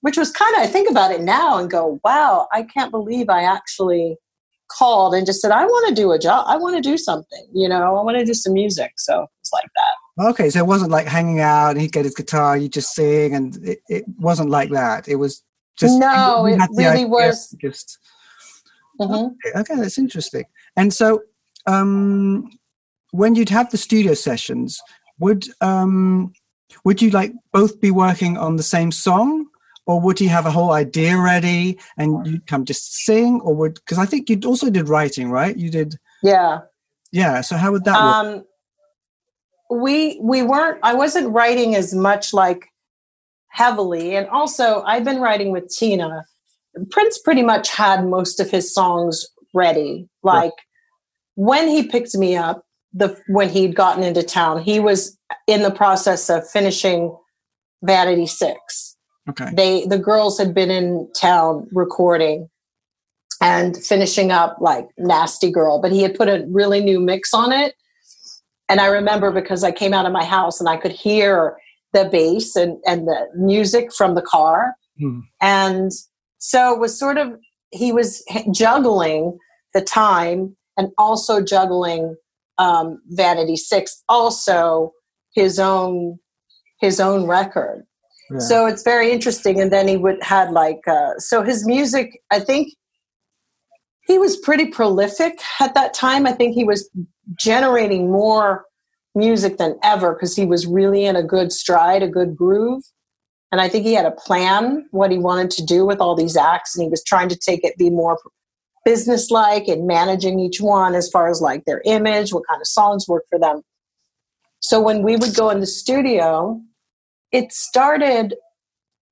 which was kind of, I think about it now and go, wow, I can't believe I actually called and just said, I want to do a job. I want to do something, you know, I want to do some music. So it's like that. Okay, so it wasn't like hanging out and he'd get his guitar, you just sing, and it, it wasn't like that. It was just No, it really was- Just Mhm. okay, okay, that's interesting. And so, um, when you'd have the studio sessions, would um, would you like both be working on the same song, or would he have a whole idea ready and you'd come just sing, or would because I think you also did writing, right? You did, Yeah. yeah. So how would that work? Um, we we weren't. I wasn't writing as much like heavily, and also I've been writing with Tina. Prince pretty much had most of his songs ready. Like when he picked me up, the when he'd gotten into town, he was in the process of finishing Vanity Six Okay, they the girls had been in town recording and finishing up like nasty girl but he had put a really new mix on it. And i remember because i came out of my house and i could hear the bass and, and the music from the car. Hmm. and so it was sort of he was juggling the time and also juggling um, vanity six also his own his own record. Yeah. so it's very interesting. And then he would had like uh, so his music i think he was pretty prolific at that time. I think he was generating more music than ever because he was really in a good stride a good groove. And i think he had a plan what he wanted to do with all these acts. And he was trying to take it be more businesslike and managing each one as far as like their image what kind of songs work for them. So when we would go in the studio it started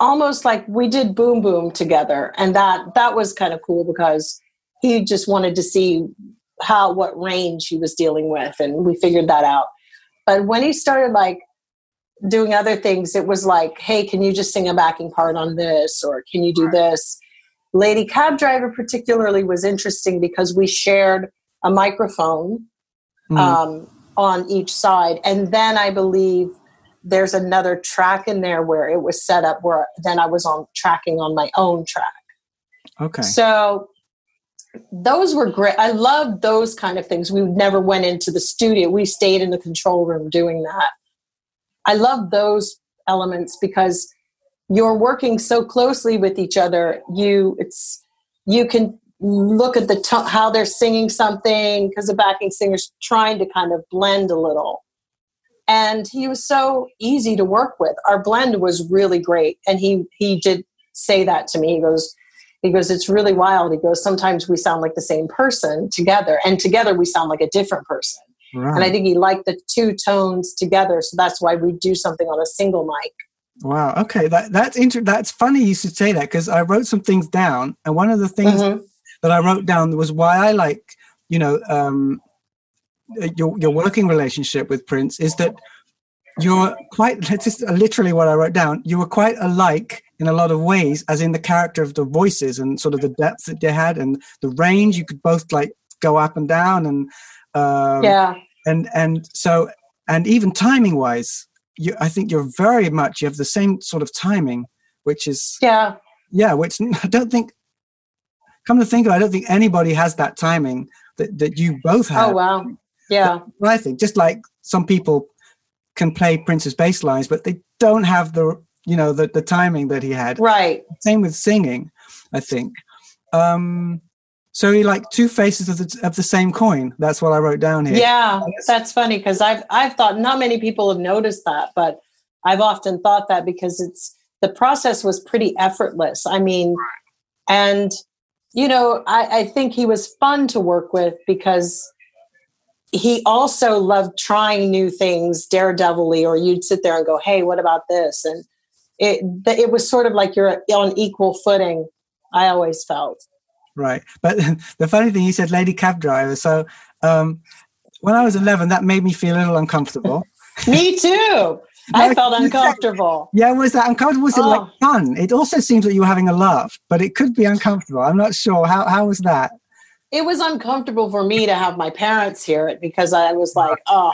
almost like we did boom boom together and that that was kind of cool because he just wanted to see how what range he was dealing with and we figured that out. But when he started like doing other things it was like hey can you just sing a backing part on this or can you do this lady cab driver particularly was interesting because we shared a microphone Mhm. um, on each side. And then I believe there's another track in there where it was set up where then I was on tracking on my own track. okay, So those were great. I loved those kind of things. We never went into the studio. We stayed in the control room doing that. I love those elements because you're working so closely with each other. You it's you can look at the t- how they're singing something because the backing singer's trying to kind of blend a little. And he was so easy to work with. Our blend was really great, and he he did say that to me. He goes, he goes, it's really wild. He goes, sometimes we sound like the same person together, and together we sound like a different person. Right. And I think he liked the two tones together, so that's why we do something on a single mic. Wow. Okay, that that's inter- That's funny you should say that because I wrote some things down, and one of the things mm-hmm. that I wrote down was why I like, you know, um, your your working relationship with Prince is that you're quite. That's just literally what I wrote down. You were quite alike in a lot of ways, as in the character of the voices and sort of the depth that they had and the range. You could both like go up and down and um, yeah. And and so and even timing wise, you I think you're very much you have the same sort of timing, which is yeah yeah. Which I don't think. Come to think of it, I don't think anybody has that timing that, that you both have. Oh wow! Yeah. I think just like some people can play Prince's bass lines, but they don't have the you know the, the timing that he had. Right. Same with singing, I think. Um, so he like two faces of the of the same coin. That's what I wrote down here. Yeah, that's funny because I've I've thought not many people have noticed that, but I've often thought that because it's the process was pretty effortless. I mean, and you know, I, I think he was fun to work with because he also loved trying new things, daredevilly, or you'd sit there and go, "Hey, what about this?" And it it was sort of like you're on equal footing. I always felt right. But the funny thing, you said lady cab driver. So um, when I was 11, that made me feel a little uncomfortable. me too. I felt uncomfortable. Yeah, was that uncomfortable? Was it oh. like fun? It also seems that you were having a laugh, but it could be uncomfortable. I'm not sure. How how was that? It was uncomfortable for me to have my parents hear it because I was like, oh.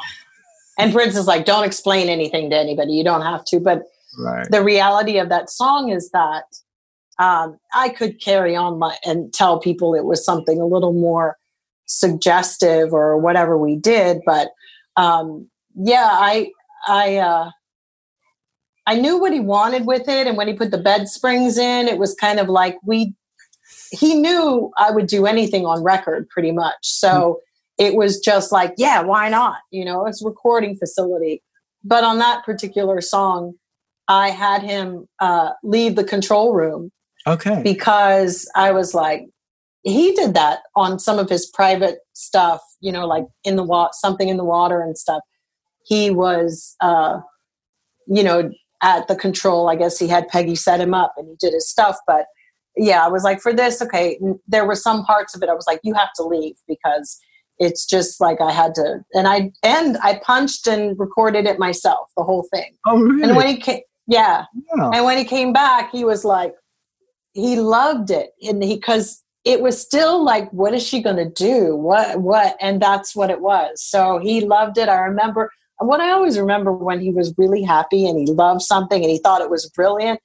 And Prince is like, don't explain anything to anybody. You don't have to. But right. the reality of that song is that um, I could carry on my, and tell people it was something a little more suggestive or whatever we did. But um, yeah, I I uh, I knew what he wanted with it, and when he put the bed springs in, it was kind of like we. He knew I would do anything on record, pretty much. So mm-hmm. it was just like, yeah, why not? You know, it's recording facility. But on that particular song, I had him uh, leave the control room Okay. Because I was like, he did that on some of his private stuff, you know, like in the water, something in the water and stuff. He was, uh, you know, at the control. I guess he had Peggy set him up and he did his stuff. But yeah, I was like, for this, okay, there were some parts of it I was like, you have to leave because it's just like I had to. And I and I punched and recorded it myself, the whole thing. Oh, really? And when he came, yeah. yeah. And when he came back, he was like, he loved it. And he because it was still like what is she going to do? What what? And that's what it was. So he loved it. I remember what i always remember when he was really happy and he loved something and he thought it was brilliant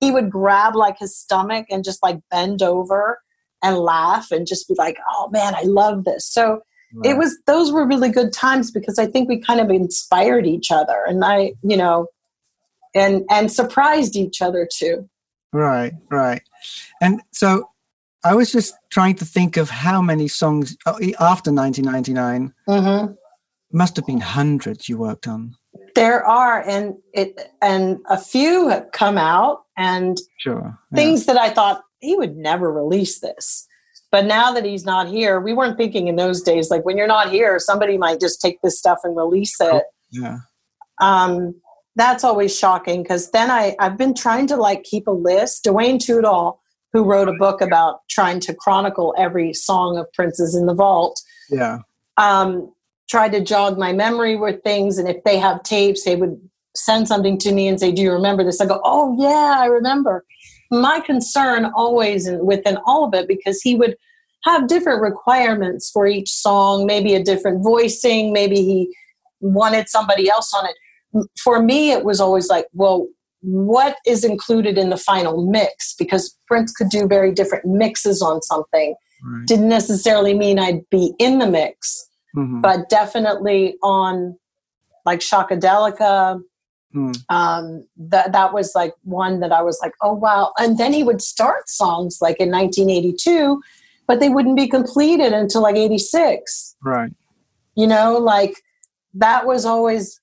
he would grab like his stomach and just like bend over and laugh and just be like oh man i love this. So right. it was those were really good times because i think we kind of inspired each other and i you know and and surprised each other too Right, right. And so I was just trying to think of how many songs uh, after 1999 mm-hmm. must have been hundreds you worked on. There are, and it and a few have come out, and sure yeah. things that I thought he would never release this. But now that he's not here, we weren't thinking in those days like when you're not here, somebody might just take this stuff and release it. Yeah. Um, that's always shocking because then I, I've been trying to like keep a list. Dwayne Tudall, who wrote a book about trying to chronicle every song of Prince's in the vault. Yeah. Um, tried to jog my memory with things, and if they have tapes, they would send something to me and say, "Do you remember this?" I go, "Oh yeah, I remember." My concern always and within all of it because he would have different requirements for each song, maybe a different voicing, maybe he wanted somebody else on it for me, it was always like, well, what is included in the final mix? Because Prince could do very different mixes on something. Right. Didn't necessarily mean I'd be in the mix, Mhm. but definitely on like Shakadelica. Mm. Um, that that was like one that I was like, oh wow! And then he would start songs like in 1982, but they wouldn't be completed until like 86 Right. you know like that was always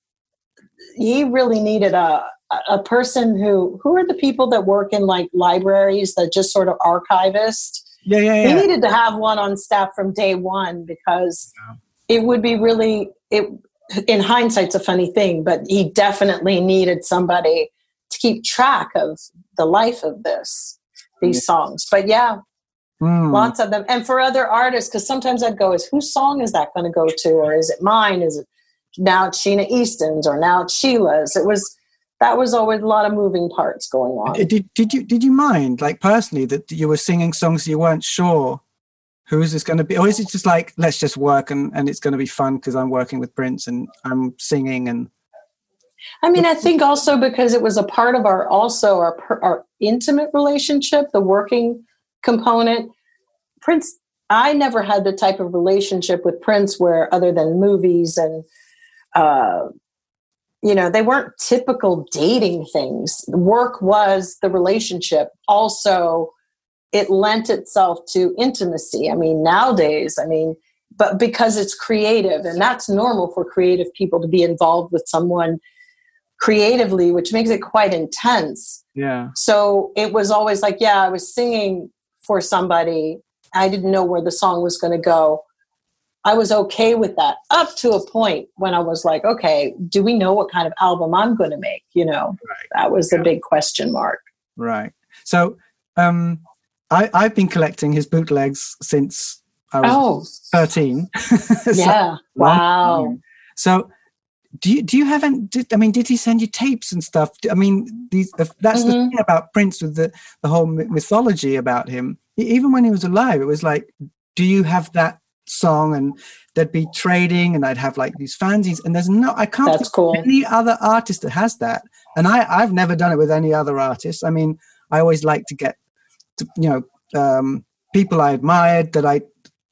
he really needed a a person who who are the people that work in like libraries that just sort of archivist? Yeah, yeah, he needed to have one on staff from day one because it would be really it in hindsight, it's a funny thing but he definitely needed somebody to keep track of the life of this these songs. But yeah Mm. lots of them. And for other artists because sometimes i'd go is whose song is that going to go to? Or is it mine? Is it now it's sheena easton's or now it's sheila's. It was that was always a lot of moving parts going on. Did, did you did you mind like personally that you were singing songs you weren't sure who is this going to be? Or is it just like let's just work and, and it's going to be fun because i'm working with prince and i'm singing and i mean i think also because it was a part of our also our our intimate relationship the working component prince i never had the type of relationship with prince where other than movies and uh you know they weren't typical dating things. Work was the relationship. Also it lent itself to intimacy. I mean nowadays i mean but because it's creative and that's normal for creative people to be involved with someone creatively which makes it quite intense. Yeah. So it was always like yeah i was singing for somebody. I didn't know where the song was going to go i was okay with that up to a point when i was like okay do we know what kind of album i'm going to make you know Right. that was the big question mark right so um i i've been collecting his bootlegs since i was oh 13 So- yeah wow time. So, do you do you have any? Did, I mean, did he send you tapes and stuff? I mean, these that's the Mhm. thing about Prince with the the whole mythology about him. Even when he was alive, it was like, do you have that song? And there'd be trading, and I'd have like these fanzines. And there's no, I can't that's think cool of any other artist that has that. And I I've never done it with any other artist. I mean, I always like to get, to, you know, um, people I admired that I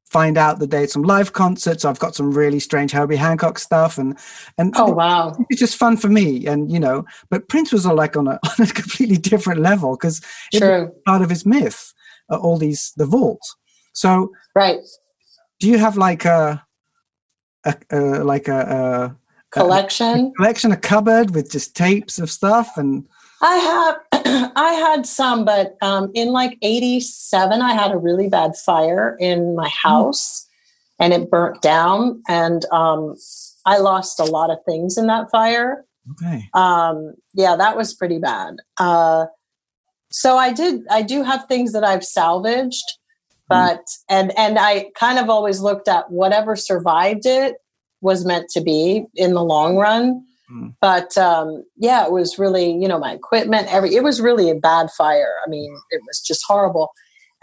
find out that they had some live concerts. I've got some really strange Herbie Hancock stuff, and and oh wow it's just fun for me. And you know, but Prince was all like on a on a completely different level because it was part of his myth. Uh, all these the vault. So, right do you have like a a, a like a, a collection collection, a cupboard with just tapes of stuff and I have, I had some, but um, in like '87, I had a really bad fire in my house, and it burnt down, and um, I lost a lot of things in that fire. okay, Um, yeah, that was pretty bad. Uh, so I did, I do have things that I've salvaged, but and and I kind of always looked at whatever survived it was meant to be in the long run Mm. but um, yeah, it was really, you know, my equipment, every, it was really a bad fire. I mean, it was just horrible.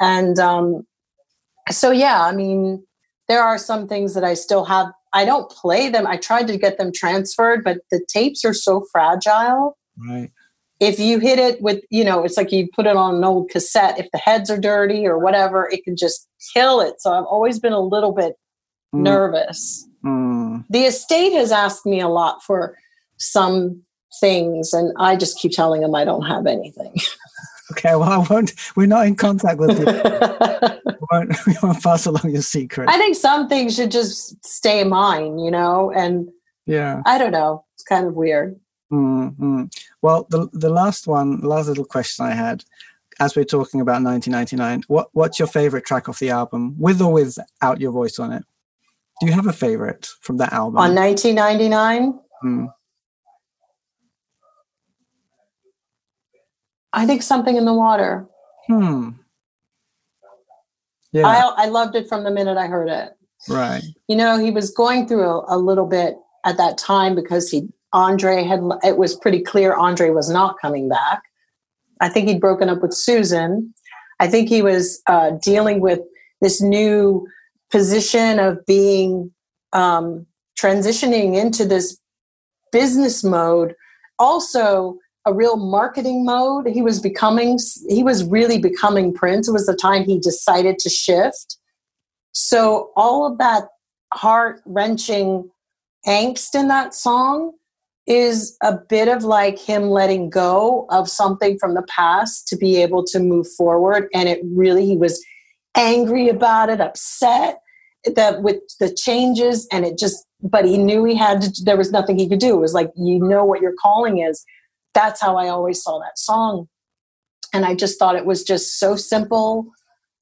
And um, so, yeah, I mean, there are some things that I still have. I don't play them. I tried to get them transferred, but the tapes are so fragile. right, If you hit it with, you know, it's like you put it on an old cassette. If the heads are dirty or whatever, it can just kill it. So I've always been a little bit Mm, nervous mm. the estate has asked me a lot for some things and i just keep telling them i don't have anything Okay, well, I won't. We're not in contact with you. we, won't, we won't pass along your secret. i think some things should just stay mine you know and yeah. i don't know it's kind of weird mm mm. Well, the the last one, last little question I had, as we're talking about 1999, what what's your favorite track off the album, with or without your voice on it? Do you have a favorite from that album? on 1999 Mm. i think something in the water Hmm. Yeah. I, I loved it from the minute i heard it right. you know he was going through a, a little bit at that time because he andre had it was pretty clear andre was not coming back. I think he'd broken up with susan. I think he was uh, dealing with this new position of being um, transitioning into this business mode also a real marketing mode. He was becoming he was really becoming prince. It was the time he decided to shift. So all of that heart wrenching angst in that song is a bit of like him letting go of something from the past to be able to move forward. And it really, he was angry about it, upset that with the changes, and it just, but he knew he had to, there was nothing he could do. It was like, you know what your calling is. That's how I always saw that song. And I just thought it was just so simple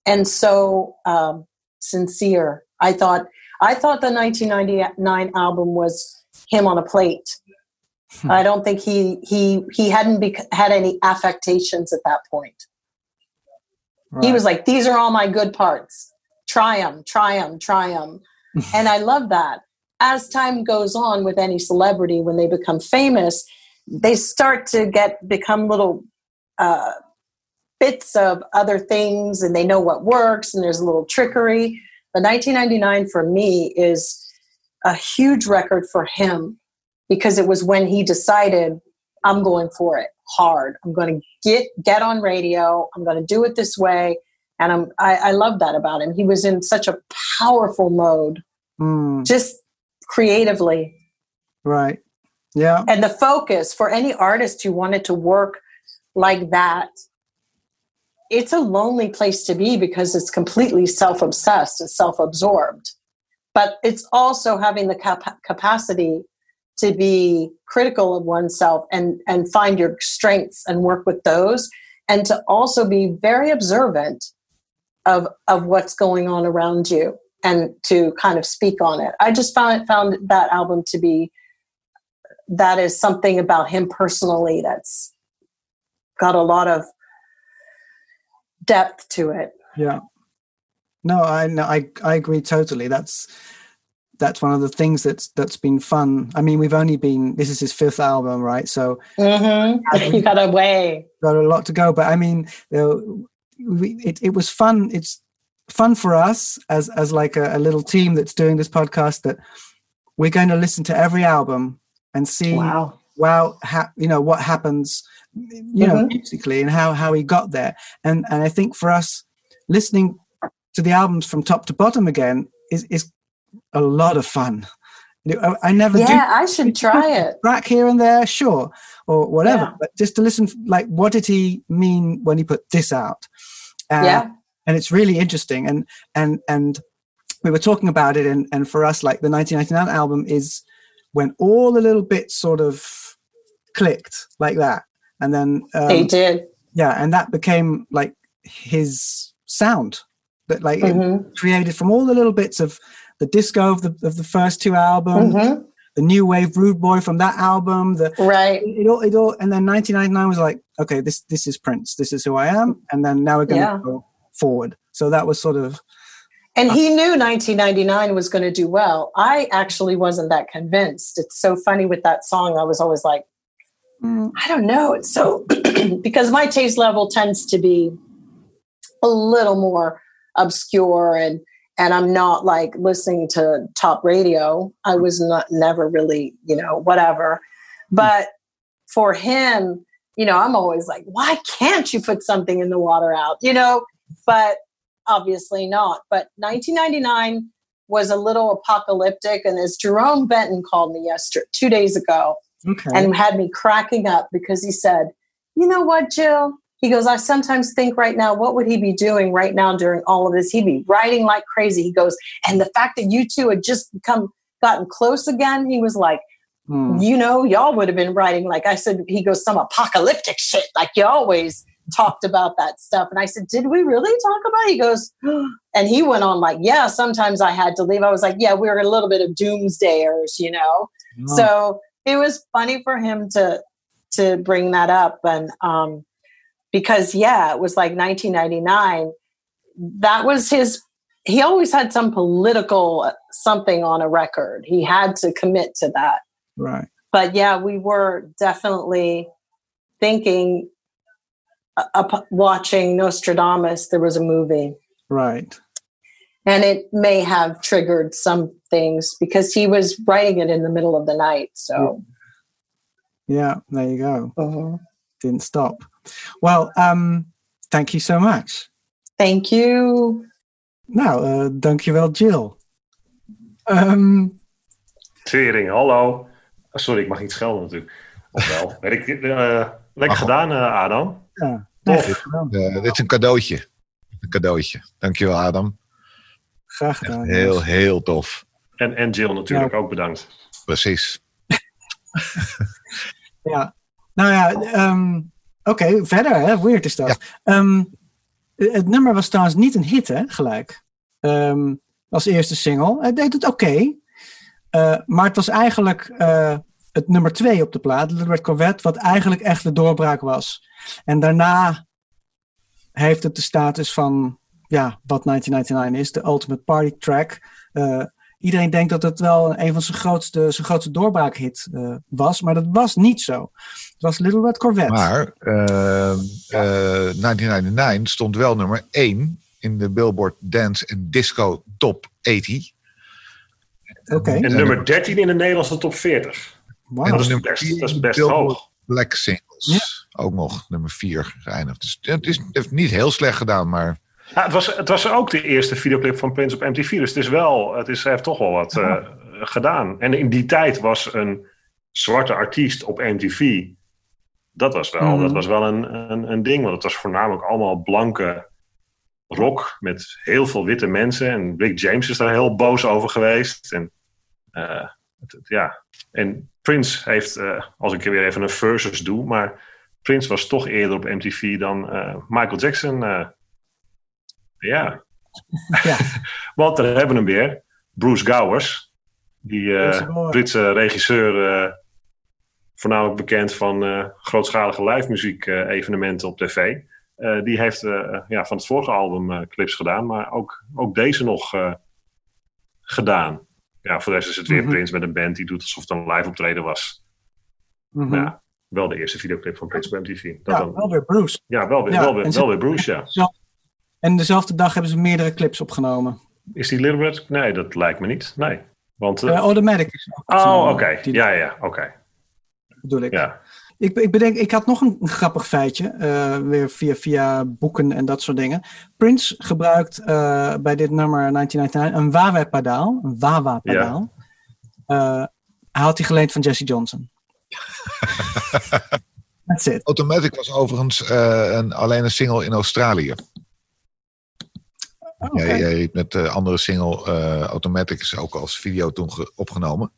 and so um, sincere. I thought, I thought the 1999 album was him on a plate. I don't think he he he hadn't bec- had any affectations at that point. Right. He was like, "These are all my good parts. Try them, try them, try them," and I love that. As time goes on with any celebrity, when they become famous, they start to get become little uh, bits of other things, and they know what works, and there's a little trickery. The 1999 for me is a huge record for him because it was when he decided I'm going for it hard. I'm going to get get on radio. I'm going to do it this way, and I'm I, I love that about him. He was in such a powerful mode, mm. just creatively. Right. Yeah. And the focus for any artist who wanted to work like that, it's a lonely place to be because it's completely self obsessed and self absorbed. But it's also having the cap- capacity to be critical of oneself and and find your strengths and work with those and to also be very observant of of what's going on around you and to kind of speak on it. I just found found that album to be that is something about him personally that's got a lot of depth to it. Yeah. No i no, i i agree totally. That's that's one of the things that's that's been fun. I mean, we've only been this is his fifth album, right? So mm-hmm. you got a way, got a lot to go. But I mean, you know, we, it it was fun. It's fun for us as as like a, a, little team that's doing this podcast that we're going to listen to every album and see wow, wow, ha- you know what happens, you know, mm-hmm. musically and how how he got there. And and I think for us, listening to the albums from top to bottom again is is a lot of fun. I never yeah, do. I should try it. Track here and there, sure, or whatever. Yeah. But just to listen, like, what did he mean when he put this out? Uh, yeah, and it's really interesting. And and and we were talking about it, and and for us, like the 1999 album is when all the little bits sort of clicked like that, and then um, they did. Yeah, and that became like his sound that like mm-hmm. created from all the little bits of the disco of the of the first two albums, mm-hmm. the new wave rude boy from that album, the right. It, it, all it all and then 1999 was like, okay, this this is Prince, this is who I am, and then now we're going to yeah. go forward. So that was sort of. And he knew 1999 was going to do well. I actually wasn't that convinced. It's so funny with that song. I was always like, mm. I don't know. It's so because my taste level tends to be a little more obscure and and I'm not like listening to top radio. I was not never really, you know, whatever. Hmm. But for him, you know, I'm always like, why can't you put something in the water out? You know, but obviously not. But 1999 was a little apocalyptic, and as Jerome Benton called me yesterday, two days ago, okay. and had me cracking up because he said, "You know what, Jill? He goes, I sometimes think right now, what would he be doing right now during all of this? He'd be writing like crazy. He goes, and the fact that you two had just come gotten close again, he was like, hmm. you know, y'all would have been writing like I said, he goes, some apocalyptic shit, like you always talked about that stuff. And I said, Did we really talk about it? He goes, and he went on like, Yeah, sometimes I had to leave. I was like, Yeah, we were a little bit of doomsdayers, you know. So it was funny for him to to bring that up. And um because yeah it was like 1999 that was his he always had some political something on a record. He had to commit to that. Right. But yeah we were definitely thinking uh, watching nostradamus there was a movie. Right. And it may have triggered some things because he was writing it in the middle of the night so. Yeah. There you go. Uh-huh. didn't stop well, um, thank you so much. Thank you. Nou, uh, dankjewel Jill. Um, Tering, hallo. Sorry, ik mag niet schelden natuurlijk. Of wel. ik, uh, lekker gedaan, uh, Adam. Ja, Tof. dit is een cadeautje. Een cadeautje. Dankjewel, Adam. Graag gedaan. Echt heel, heel tof. En, en Jill natuurlijk ook bedankt. Precies. ja, nou ja, um, oké, verder, hè? weird is dat. Um, het nummer was trouwens niet een hit, hè, gelijk. Um, als eerste single. Het deed het oké. Uh, maar het was eigenlijk uh, het nummer twee op de plaat, Little Red Corvette, wat eigenlijk echt de doorbraak was. En daarna heeft het de status van ja, wat 1999 is, de Ultimate Party Track. Uh, iedereen denkt dat het wel een van zijn grootste, zijn grootste doorbraakhit uh, was, maar dat was niet zo. Het was Little Red Corvette. Maar uh, ja. 1999 stond wel nummer 1 in de Billboard Dance en Disco Top 80. Okay. En nummer 13 in de Nederlandse top 40. Wow. En dat, is best, dat is best hoog. Black Singles. Ja. Ook nog nummer 4 geëindigd. Dus het, is, het heeft niet heel slecht gedaan, maar... Ja, het, was, het was ook de eerste videoclip van Prince op MTV. Dus het, is wel, het is, hij heeft toch wel wat uh, gedaan. En in die tijd was een zwarte artiest op MTV... Dat was wel, mm. dat was wel een, een, een ding. Want het was voornamelijk allemaal blanke rock met heel veel witte mensen. En Rick James is daar heel boos over geweest. En, uh, het, het, ja. en Prince heeft, uh, als ik weer even een versus doe, maar Prince was toch eerder op MTV dan Michael Jackson. Ja. ja. Want daar hebben we hem weer. Bruce Gowers, die Britse regisseur, voornamelijk bekend van grootschalige live muziek evenementen op tv. Die heeft ja, van het vorige album clips gedaan, maar ook, ook deze nog gedaan. Ja, voor de rest is het weer mm -hmm. Prince met een band die doet alsof het een live optreden was. Mm -hmm. Ja, wel de eerste videoclip van Prince op MTV. Dat ja, dan... wel weer Bruce. Ja, wel weer, ja, wel weer, wel weer Bruce, ja. En dezelfde dag hebben ze meerdere clips opgenomen. Is die Little Red? Nee, dat lijkt me niet. Nee. Want, Automatic is Oh, oké. Okay. Ja, ja, oké. Okay. Bedoel ik. Ja. Ik, ik bedenk, ik had nog een grappig feitje, uh, weer via, via boeken en dat soort dingen. Prince gebruikt uh, bij dit nummer 1999 een Wawa-pedaal, een Wawa-pedaal. Ja. Uh, hij had die geleend van Jesse Johnson. That's it. Automatic was overigens een, alleen een single in Australië. Oh, okay. jij, jij riep met de andere single Automatic is ook als video toen opgenomen.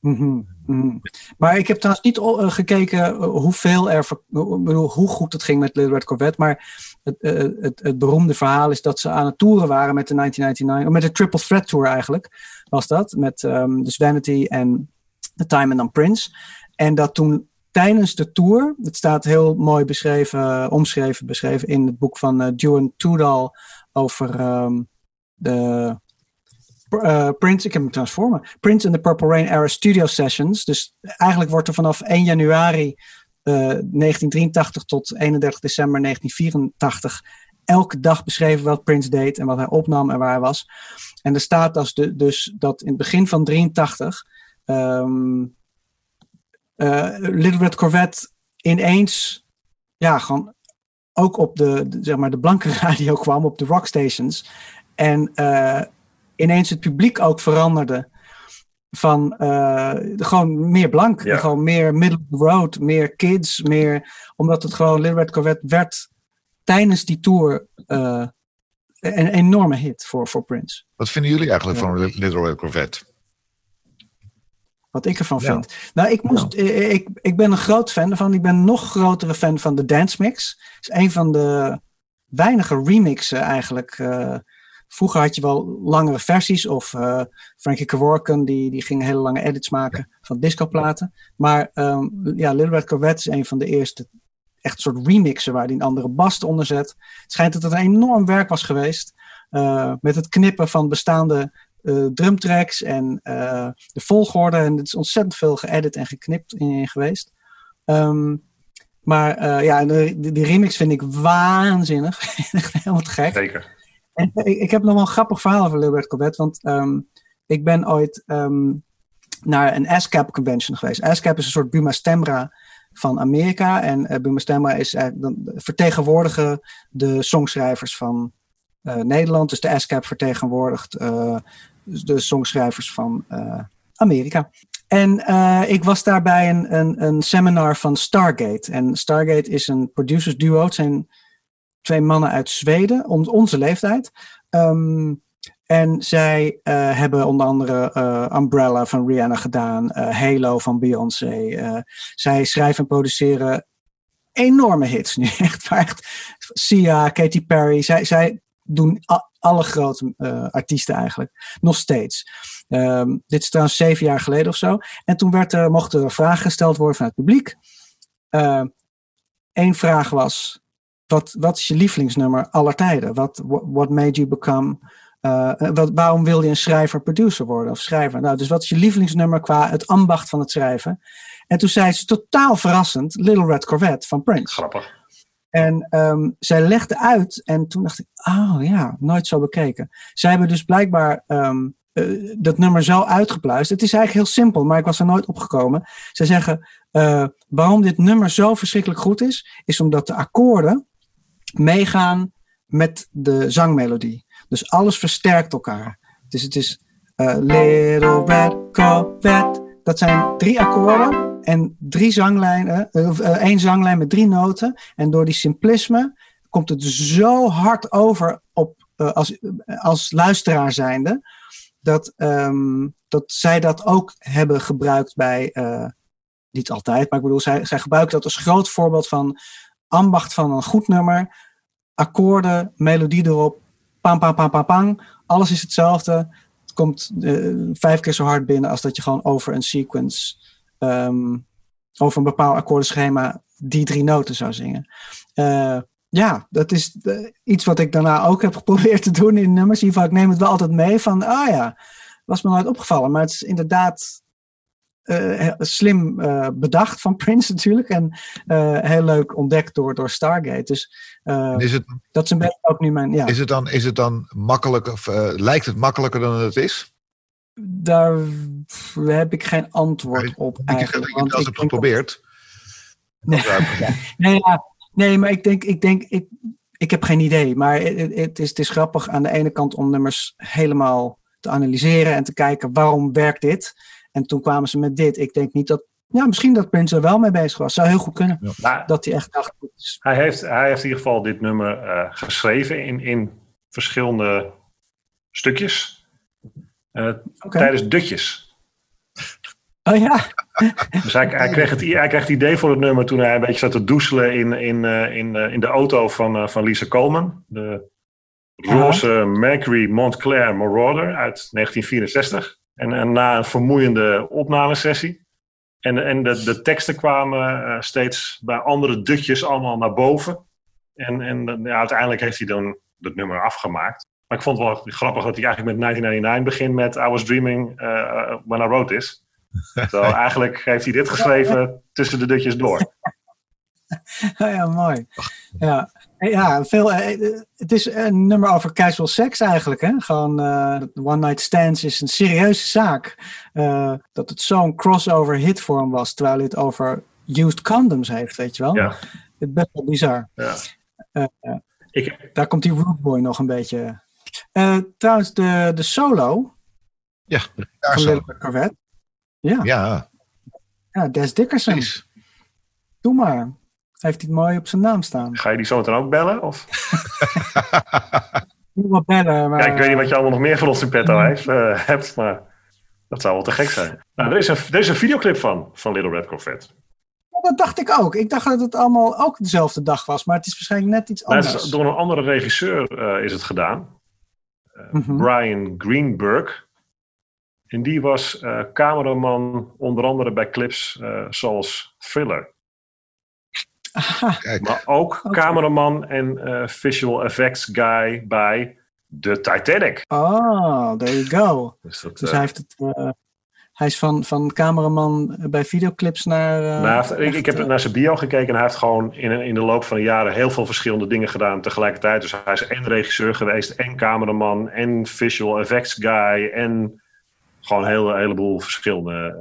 Mm -hmm. Mm. Maar ik heb trouwens niet uh, gekeken hoeveel er, bedoel, hoe goed het ging met Little Red Corvette. Maar het, het, het, beroemde verhaal is dat ze aan het toeren waren met de 1999, met de Triple Threat Tour eigenlijk, was dat. Met um, dus Vanity en The Time and dan Prince. En dat toen tijdens de tour, het staat heel mooi beschreven, omschreven, beschreven in het boek van uh, Duane Tudal over um, de uh, Prince, ik heb hem transformen. Prince in the Purple Rain Era Studio Sessions. Dus eigenlijk wordt er vanaf 1 januari uh, 1983 tot 31 december 1984 elke dag beschreven wat Prince deed en wat hij opnam en waar hij was. En er staat als de, dus dat in het begin van 83 um, uh, Little Red Corvette ineens ja, gewoon ook op de, de, zeg maar de blanke radio kwam, op de rockstations. En uh, ineens het publiek ook veranderde. Van uh, gewoon meer blank, ja. gewoon meer middle of the road, meer kids, meer. Omdat het gewoon Little Red Corvette werd tijdens die tour uh, een enorme hit voor, voor Prince. Wat vinden jullie eigenlijk ja. van Little Red Corvette? Wat ik ervan ja. vind. Nou, ik, moest, ik, ik ben een groot fan ervan. Ik ben een nog grotere fan van de Dance Mix. Het is een van de weinige remixen eigenlijk. Uh, Vroeger had je wel langere versies of uh, Frankie Kevorkian die, die ging hele lange edits maken van discoplaten. Maar um, ja, Little Red Corvette is een van de eerste echt soort remixen waar hij een andere bas onder zet. Het schijnt dat het een enorm werk was geweest uh, met het knippen van bestaande drumtracks en de volgorde. En het is ontzettend veel geëdit en geknipt in, geweest. Um, maar ja, de, die remix vind ik waanzinnig. Echt helemaal te gek. Zeker. En ik, ik heb nog wel een grappig verhaal over Little Red Corvette. Want um, ik ben ooit um, naar een ASCAP convention geweest. ASCAP is een soort Buma Stemra van Amerika. En uh, Buma Stemra is uh, vertegenwoordigen de songschrijvers van Nederland. Dus de ASCAP vertegenwoordigt de songschrijvers van Amerika. En ik was daarbij een, een, een, seminar van Stargate. En Stargate is een producers duo. Het zijn twee mannen uit Zweden, om onze leeftijd. Ehm, en zij uh, hebben onder andere Umbrella van Rihanna gedaan, Halo van Beyoncé. zij schrijven en produceren enorme hits nu. Echt, echt Sia, Katy Perry. Zij, zij doen alle grote artiesten eigenlijk. Nog steeds. Um, dit is trouwens zeven jaar geleden of zo. En toen werd er, mochten er vragen gesteld worden van het publiek. Eén vraag was: wat, wat is je lievelingsnummer aller tijden? What, what made you become uh, wat, waarom wil je een schrijver-producer worden of schrijver? Nou, dus wat is je lievelingsnummer qua het ambacht van het schrijven? En toen zei ze totaal verrassend Little Red Corvette van Prince. Grappig. En um, zij legde uit en toen dacht ik, oh ja, nooit zo bekeken. Zij hebben dus blijkbaar um, uh, dat nummer zo uitgepluist. Het is eigenlijk heel simpel, maar ik was er nooit opgekomen. Zij zeggen, uh, waarom dit nummer zo verschrikkelijk goed is, is omdat de akkoorden meegaan met de zangmelodie. Dus alles versterkt elkaar. Dus het is uh, Little Red Corvette. Dat zijn drie akkoorden en drie zanglijnen, uh, één zanglijn met drie noten. En door die simplisme komt het zo hard over op, uh, als, als luisteraar zijnde, dat, um, dat zij dat ook hebben gebruikt bij, niet altijd, maar ik bedoel, zij, zij gebruiken dat als groot voorbeeld van ambacht van een goed nummer, akkoorden, melodie erop, pam, pam, pam, pam. Alles is hetzelfde. Het komt vijf keer zo hard binnen als dat je gewoon over een sequence, um, over een bepaald akkoordenschema, die drie noten zou zingen. Uh, ja, dat is de, iets wat ik daarna ook heb geprobeerd te doen in nummers. In ieder geval, ik neem het wel altijd mee van, ah ja, was me nooit opgevallen. Maar het is inderdaad uh, slim uh, bedacht van Prince natuurlijk. En uh, heel leuk ontdekt door, door Stargate. Dus is het, dat is een beetje ook nu mijn. Ja. Is, het dan, is het dan makkelijk of lijkt het makkelijker dan het is? Daar heb ik geen antwoord op. Ik heb het als het geprobeerd. Nee, nee, ja, nee, maar ik denk, ik denk, ik, ik heb geen idee. Maar het, het, is, het is grappig aan de ene kant om nummers helemaal te analyseren en te kijken waarom werkt dit. En toen kwamen ze met dit. Ik denk niet dat. Ja, misschien dat Prince er wel mee bezig was. Zou heel goed kunnen. Ja. Dat hij echt dacht. Hij heeft, hij heeft in ieder geval dit nummer uh, geschreven in, in verschillende stukjes. Uh, okay. Tijdens dutjes. Oh ja. dus hij, hij, kreeg het, hij het idee voor het nummer toen hij een beetje zat te doezelen in, in, uh, in, in de auto van, van Lisa Coleman. De roze. Mercury Montclair Marauder uit 1964. En, na een vermoeiende opnamesessie. En, en de, de teksten kwamen steeds bij andere dutjes allemaal naar boven. En, en ja, uiteindelijk heeft hij dan het nummer afgemaakt. Maar ik vond het wel grappig dat hij eigenlijk met 1999 begint met I was dreaming when I wrote this. Terwijl eigenlijk heeft hij dit geschreven tussen de dutjes door. ja, mooi. Ja, ja veel, eh, het is een nummer over casual seks eigenlijk. Hè? Gewoon uh, One Night Stands is een serieuze zaak. Uh, dat het zo'n crossover hit voor hem was, terwijl hij het over used condoms heeft, weet je wel. Ja. Het is best wel bizar. Ja. Uh, Ik... Daar komt die Root Boy nog een beetje. trouwens, de, de solo. Ja, van Little Corvette. Ja. Ja. Ja, Des Dickerson. Doe maar heeft hij het mooi op zijn naam staan. Ga je die zo meteen ook bellen? Of? Niet wat bellen, maar... Ja, ik weet niet wat je allemaal nog meer van ons in petto heeft, uh, hebt, maar dat zou wel te gek zijn. Nou, er, is een, er is een videoclip van, van Little Red Corvette. Ja, dat dacht ik ook. Ik dacht dat het allemaal ook dezelfde dag was, maar het is waarschijnlijk net iets anders. Nou, door een andere regisseur uh, is het gedaan. Uh, mm -hmm. Brian Greenberg. En die was cameraman onder andere bij clips zoals Thriller. Maar ook okay. cameraman en uh, visual effects guy bij The Titanic. Oh, there you go. Dus, dat, dus uh, hij, heeft het, uh, hij is van, van cameraman bij videoclips naar... Nou, heeft, ik, ik, heb naar zijn bio gekeken en hij heeft gewoon in, in de loop van de jaren heel veel verschillende dingen gedaan tegelijkertijd. Dus hij is en regisseur geweest, en cameraman, en visual effects guy, en gewoon een hele, heleboel verschillende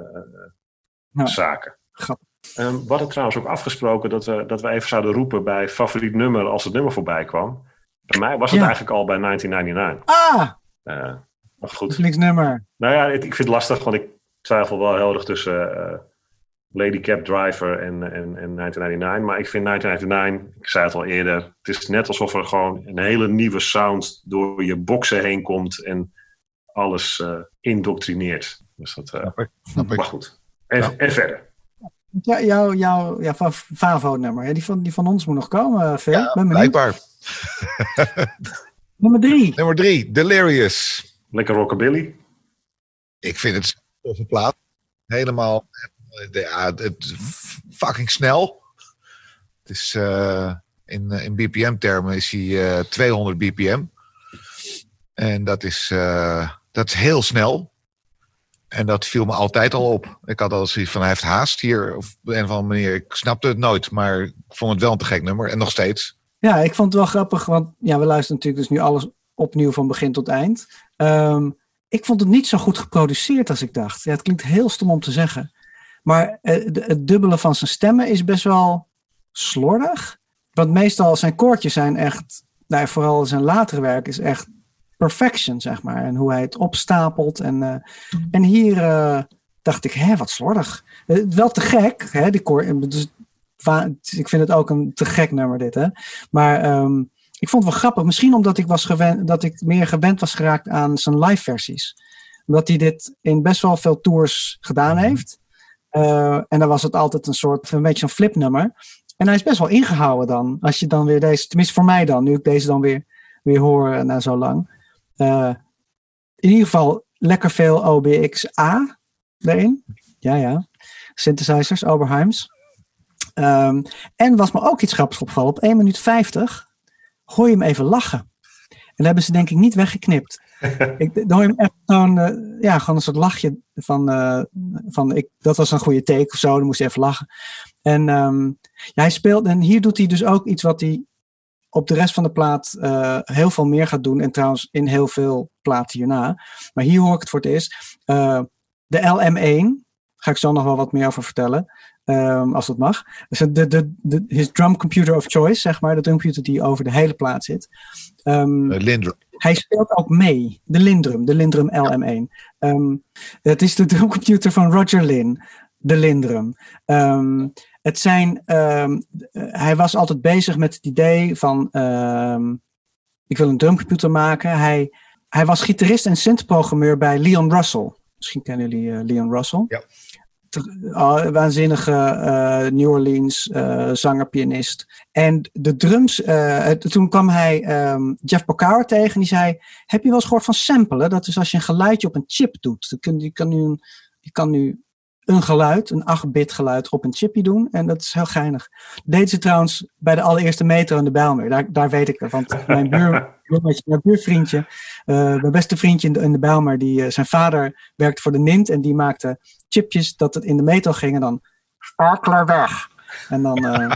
nou, zaken. Grappig. Um, we hadden trouwens ook afgesproken dat we, dat we even zouden roepen bij favoriet nummer als het nummer voorbij kwam. Bij mij was het Ja. eigenlijk al bij 1999. Ah, Eh, maar goed. nummer. Nou ja, ik vind het lastig, want ik twijfel wel heel erg tussen eh, Lady Cab Driver en, en, en 1999. Maar ik vind 1999, ik zei het al eerder, het is net alsof er gewoon een hele nieuwe sound door je boxen heen komt en alles eh, indoctrineert. Dus dat, eh, Snap ik. Snap ik. maar goed. En, Ja. en verder. Ja, jouw jouw ja, Fa- Favo-nummer. Die van, die van ons moet nog komen, Phil. Ja, ben benieuwd. blijkbaar. Nummer drie. Nummer drie, Delirious. Lekker rockabilly. Ik vind het een toffe plaat. Helemaal, ja, het fucking snel. Het is, eh, in, eh, in BPM-termen is hij eh, 200 BPM. En dat is, eh, dat is heel snel. En dat viel me altijd al op. Ik had al zoiets van, hij heeft haast hier. Of een of andere manier. Ik snapte het nooit, maar ik vond het wel een te gek nummer. En nog steeds. Ja, ik vond het wel grappig, want ja, we luisteren natuurlijk dus nu alles opnieuw van begin tot eind. Ehm, ik vond het niet zo goed geproduceerd als ik dacht. Ja, het klinkt heel stom om te zeggen. Maar eh, het dubbele van zijn stemmen is best wel slordig. Want meestal zijn koortjes zijn echt, nou, vooral zijn latere werk is echt perfection, zeg maar. En hoe hij het opstapelt. En, eh, en hier eh, dacht ik, hè, wat slordig. Eh, wel te gek, hè, die koor. Dus, ik vind het ook een te gek nummer dit, hè. Maar ehm, ik vond het wel grappig. Misschien omdat ik, was gewend, dat ik meer gewend was geraakt aan zijn live versies. Omdat hij dit in best wel veel tours gedaan heeft. Eh, en dan was het altijd een soort, een beetje een flipnummer. En hij is best wel ingehouden dan. Als je dan weer deze, tenminste voor mij dan, nu ik deze dan weer, weer hoor na zo lang. Eh, in ieder geval lekker veel OBX-A erin. Ja, ja. Synthesizers, Oberheims. Ehm, en was me ook iets grappigs opgevallen. Op 1 minuut 50 hoor je hem even lachen. En dat hebben ze denk ik niet weggeknipt. ik, dan hoor je hem echt gewoon, eh, ja, gewoon een soort lachje van, eh, van ik, dat was een goede take of zo. Dan moest hij even lachen. En ehm, ja, hij speelt, en hier doet hij dus ook iets wat hij op de rest van de plaat eh, heel veel meer gaat doen. En trouwens in heel veel platen hierna. Maar hier hoor ik het voor het eerst. Eh, de LM1, ga ik zo nog wel wat meer over vertellen. ehm, als dat mag. Dus de, de, de, his drum computer of choice, zeg maar. De drumcomputer die over de hele plaat zit. Uh, Lindrum. hij speelt ook mee. De Lindrum, de Lindrum LM1. Ehm, het is de drumcomputer van Roger Lin, de Lindrum. Het zijn, ehm, eh, hij was altijd bezig met het idee van, ehm, ik wil een drumcomputer maken. Hij, hij was gitarist en synthprogrammeur bij Leon Russell. Misschien kennen jullie eh, Leon Russell. Ja. Uh, waanzinnige eh, New Orleans eh, zanger, pianist. En de drums, eh, toen kwam hij ehm, Jeff Porcaro tegen en die zei: Heb je wel eens gehoord van samplen? Dat is als je een geluidje op een chip doet. Je kan, je kan, nu, je kan nu een geluid, een 8-bit geluid, op een chipje doen. En dat is heel geinig. Deden ze trouwens bij de allereerste metro in de Bijlmer. Daar, daar weet ik het. Want mijn, buur, mijn buurvriendje, eh, mijn beste vriendje in de, in de Bijlmer, die, eh, zijn vader werkte voor de Nint. En die maakte chipjes dat het in de metro ging en dan sparkler weg. En dan, eh,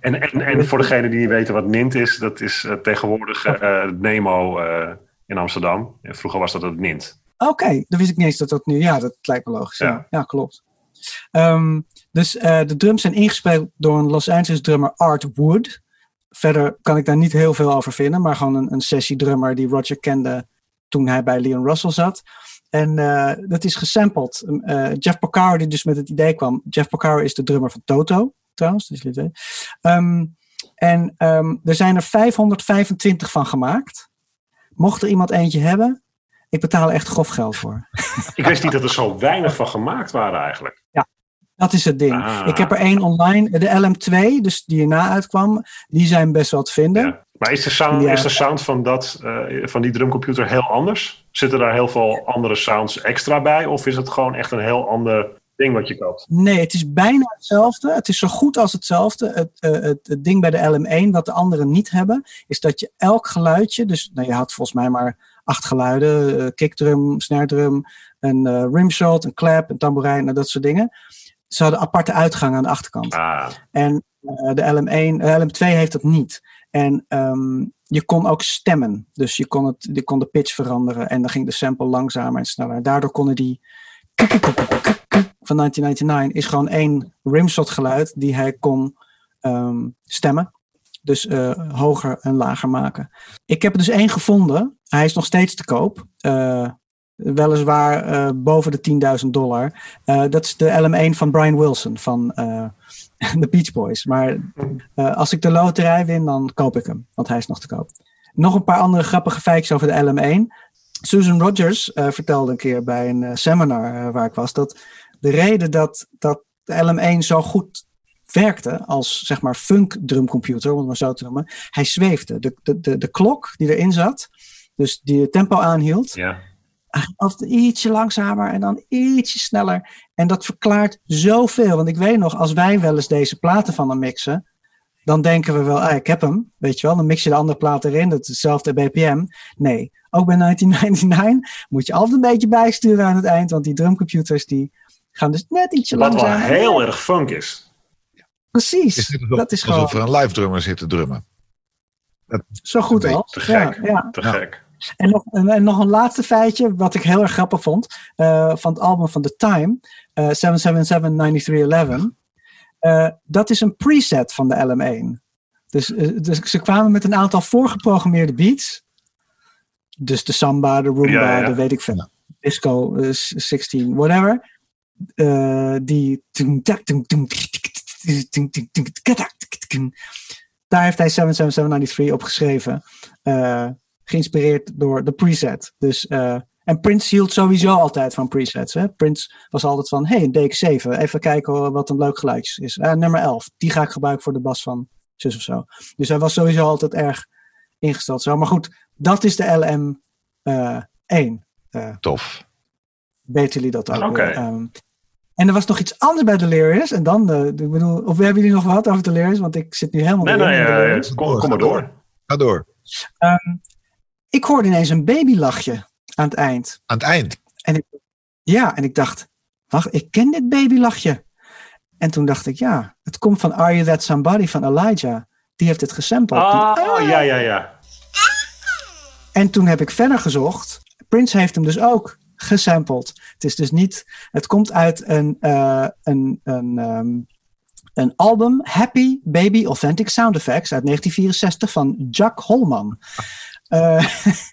En, en, en voor degenen die niet weten wat Nint is, dat is tegenwoordig Nemo in Amsterdam. En vroeger was dat het Nint. Oké, dan wist ik niet eens dat dat nu. Ja, dat lijkt me logisch. Ja, klopt. Ehm, dus eh, de drums zijn ingespeeld door een Los Angeles drummer Art Wood. Verder kan ik daar niet heel veel over vinden, maar gewoon een, een sessiedrummer die Roger kende toen hij bij Leon Russell zat. En eh, dat is gesampled. Eh, Jeff Porcaro, die dus met het idee kwam. Jeff Porcaro is de drummer van Toto, trouwens. Dus jullie. Ehm, en ehm, er zijn er 525 van gemaakt. Mocht er iemand eentje hebben, ik betaal echt grof geld voor. Ik wist niet dat er zo weinig van gemaakt waren eigenlijk. Dat is het ding. Ah. Ik heb er één online, de LM2, dus die erna uitkwam. Die zijn best wel te vinden. Ja. Maar is de sound, Ja. is de sound van, dat, eh, van die drumcomputer heel anders? Zitten daar heel veel andere sounds extra bij? Of is het gewoon echt een heel ander ding wat je koopt? Nee, het is bijna hetzelfde. Het is zo goed als hetzelfde. Het, eh, het, het ding bij de LM1, wat de anderen niet hebben, is dat je elk geluidje, dus nou, je had volgens mij maar acht geluiden: eh, kickdrum, snare drum, een eh, rimshot, een clap, een tamboerijn, nou, dat soort dingen. Ze hadden aparte uitgangen aan de achterkant. Ah, En eh, de LM1, de LM2 heeft dat niet. En ehm, je kon ook stemmen. Dus je kon, het, je kon de pitch veranderen. En dan ging de sample langzamer en sneller. Daardoor konden die van 1999 is gewoon één rimshot geluid die hij kon ehm, stemmen. Dus uh, hoger en lager maken. Ik heb er dus één gevonden. Hij is nog steeds te koop. Uh, weliswaar uh, boven de 10.000 dollar. dat is de LM1 van Brian Wilson van de Beach Boys. Maar als ik de loterij win, dan koop ik hem. Want hij is nog te koop. Nog een paar andere grappige feitjes over de LM1. Susan Rogers vertelde een keer bij een seminar waar ik was... dat de reden dat, dat de LM1 zo goed werkte als zeg maar funk drumcomputer, om het maar zo te noemen. Hij zweefde. De, de, de, de klok die erin zat, dus die het tempo aanhield, ja. altijd ietsje langzamer en dan ietsje sneller. En dat verklaart zoveel. Want ik weet nog, als wij wel eens deze platen van hem mixen, dan denken we wel, ah, ik heb hem, weet je wel. Dan mix je de andere plaat erin, dat is hetzelfde BPM. Nee, ook bij 1999 moet je altijd een beetje bijsturen aan het eind, want die drumcomputers die gaan dus net ietsje langzamer. Wat wel heel erg funk is. Precies. Is dat is alsof gewoon... er een live drummer zit te drummen. Dat Zo goed al. Te gek. Ja, ja. Te gek. En nog, en nog een laatste feitje, wat ik heel erg grappig vond, uh, van het album van The Time, uh, 777-9311. Uh, dat is een preset van de LM1. Dus, uh, dus ze kwamen met een aantal voorgeprogrammeerde beats. Dus de samba, de rumba, ja, ja. de weet ik veel. Disco, 16, whatever. die daar heeft hij 77793 op geschreven. Uh, geïnspireerd door de preset. Dus, uh, en Prince hield sowieso altijd van presets. Hè? Prince was altijd van, hey, een DX7, even kijken wat een leuk geluidje is. Uh, nummer 11, die ga ik gebruiken voor de bas van zus of zo. Dus hij was sowieso altijd erg ingesteld zo. Maar goed, dat is de LM1. Tof. Weten jullie dat ook? Oké. Okay. Um, en er was nog iets anders bij Delirious. En dan, uh, ik bedoel, of hebben jullie nog wat over Delirious? Want ik zit nu helemaal nee, nee, nee, uh, kom, kom maar door. Ga door. Um, ik hoorde ineens een babylachje aan het eind. Aan het eind? En ik, ja, en ik dacht, wacht, ik ken dit babylachje. En toen dacht ik, ja, het komt van Are You That Somebody van Elijah. Die heeft het gesampled. Ah, Die, ah, ja, ja, ja. En toen heb ik verder gezocht. Prince heeft hem dus ook gesampled. Het is dus niet. Het komt uit een, uh, een, een, um, een album, Happy Baby Authentic Sound Effects uit 1964 van Jack Holman. Uh,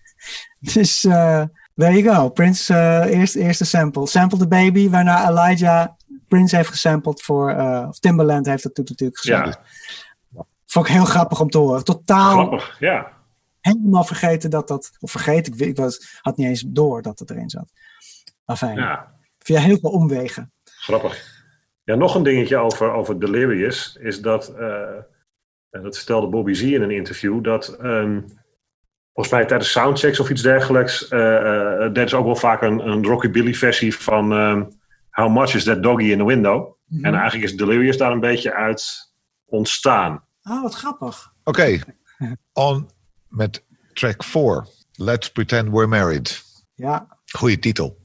dus uh, there you go. Prince, eerst, eerste sample. Sample the Baby, waarna Elijah Prince heeft gesampled voor. of Timbaland heeft dat natuurlijk gesampled. Ja. Vond ik heel grappig om te horen. Totaal. Grappig, ja helemaal vergeten dat dat. Of vergeten, ik, ik was, had niet eens door dat het erin zat. Enfin, ja. via heel veel omwegen. Grappig. Ja, nog een dingetje over, over Delirious is dat. Uh, dat vertelde Bobby Z in een interview. Dat. Um, volgens mij tijdens soundchecks of iets dergelijks. Uh, uh, er is ook wel vaak een, een rockabilly versie van. Um, How much is that doggy in the window? Mm -hmm. En eigenlijk is Delirious daar een beetje uit ontstaan. Oh, wat grappig. Oké. Okay. On met track 4. Let's Pretend We're Married. Ja. Goeie titel.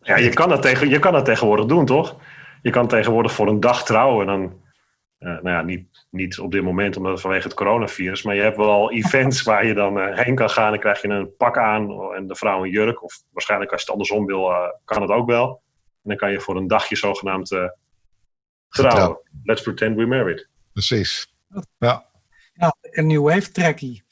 Ja, je kan, dat tegen, je kan dat tegenwoordig doen, toch? Je kan tegenwoordig voor een dag trouwen. Dan, uh, nou ja, niet, niet op dit moment omdat vanwege het coronavirus. Maar je hebt wel events waar je dan uh, heen kan gaan. Dan krijg je een pak aan en de vrouw een jurk. Of waarschijnlijk als je het andersom wil, uh, kan het ook wel. En dan kan je voor een dagje zogenaamd trouwen. Let's Pretend We're Married. Precies. Ja. Ja, een new wave trackie.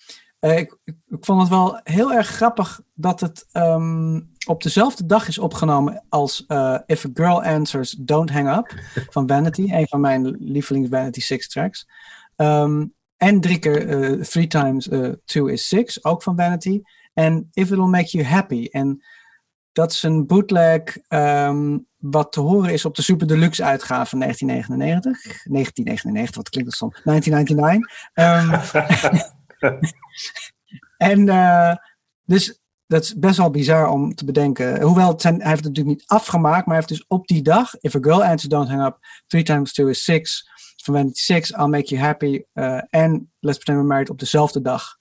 Uh, ik, vond het wel heel erg grappig dat het um, op dezelfde dag is opgenomen als uh, If a Girl Answers Don't Hang Up van Vanity, een van mijn lievelings Vanity Six tracks. Um, en drie keer uh, Three Times Two is Six, ook van Vanity. En If It'll Make You Happy. En dat is een bootleg um, wat te horen is op de Super Deluxe uitgave van 1999. 1999, wat klinkt dat soms? 1999. en uh, dus dat is best wel bizar om te bedenken. Hoewel het zijn, hij heeft het natuurlijk niet afgemaakt, maar hij heeft dus op die dag, If a Girl Answers Don't Hang Up, Three Times Two is Six, van Vanity Six, I'll Make You Happy uh, en Let's Pretend We're Married op dezelfde dag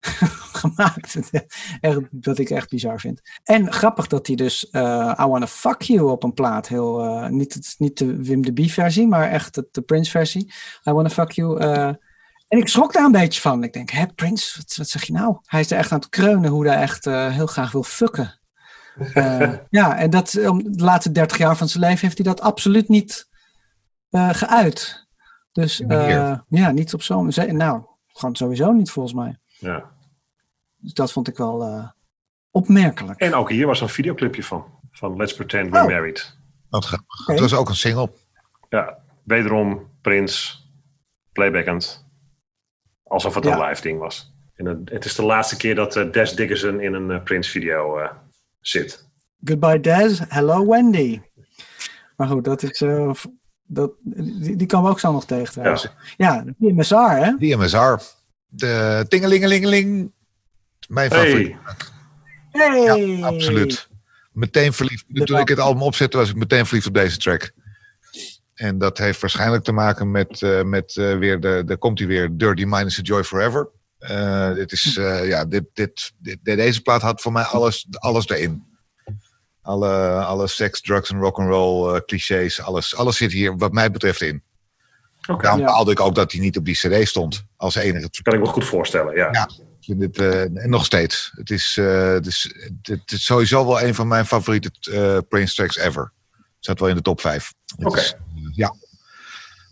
gemaakt. echt, wat ik echt bizar vind. En grappig dat hij dus uh, I Wanna Fuck You op een plaat heel, uh, niet, niet de Wim de B versie, maar echt de, de Prince versie. I Wanna Fuck You en ik schrok daar een beetje van. Ik denk, hé Prins, wat, wat, zeg je nou? Hij is er echt aan het kreunen hoe hij echt uh, heel graag wil fucken. Uh, ja, en dat, om de laatste 30 jaar van zijn leven heeft hij dat absoluut niet uh, geuit. Dus ja, niet op zo'n... Nou, gewoon sowieso niet volgens mij. Ja. Dus dat vond ik wel eh, opmerkelijk. En ook hier was een videoclipje van. Van Let's Pretend We're Oh. Married. Wat grappig. Oké. Het was ook een single. Ja, wederom Prins, playbackend. Alsof het Ja. een live ding was. En het, het is de laatste keer dat eh, Des Dickerson in een eh, Prince video eh, zit. Goodbye Des, hello Wendy. Maar goed, dat is. eh, dat, die, die komen we ook zo nog tegen trouwens. Ja, de MSR, hè? Die MSR. De tingelingelingeling. Mijn favoriet. Hey, Hey! Ja, absoluut. Meteen verliefd. Toen ik het album opzette, was ik meteen verliefd op deze track. En dat heeft waarschijnlijk te maken met, eh, met eh, weer de, de komt hij weer, Dirty Mind is a Joy Forever. Eh, dit is, eh, ja, dit, dit, dit, deze plaat had voor mij alles, alles erin. Alle, alle seks, drugs en rock'n'roll, clichés, alles, alles zit hier wat mij betreft in. Oké, Daarom Ja. ik ook dat hij niet op die cd stond als enige track. kan ik me goed voorstellen. Ja. Ja. Ik vind het, eh, en nog steeds. Het is, eh, het, is, het is sowieso wel een van mijn favoriete eh Prince tracks ever. Zat wel in de top 5. Oké. Ja.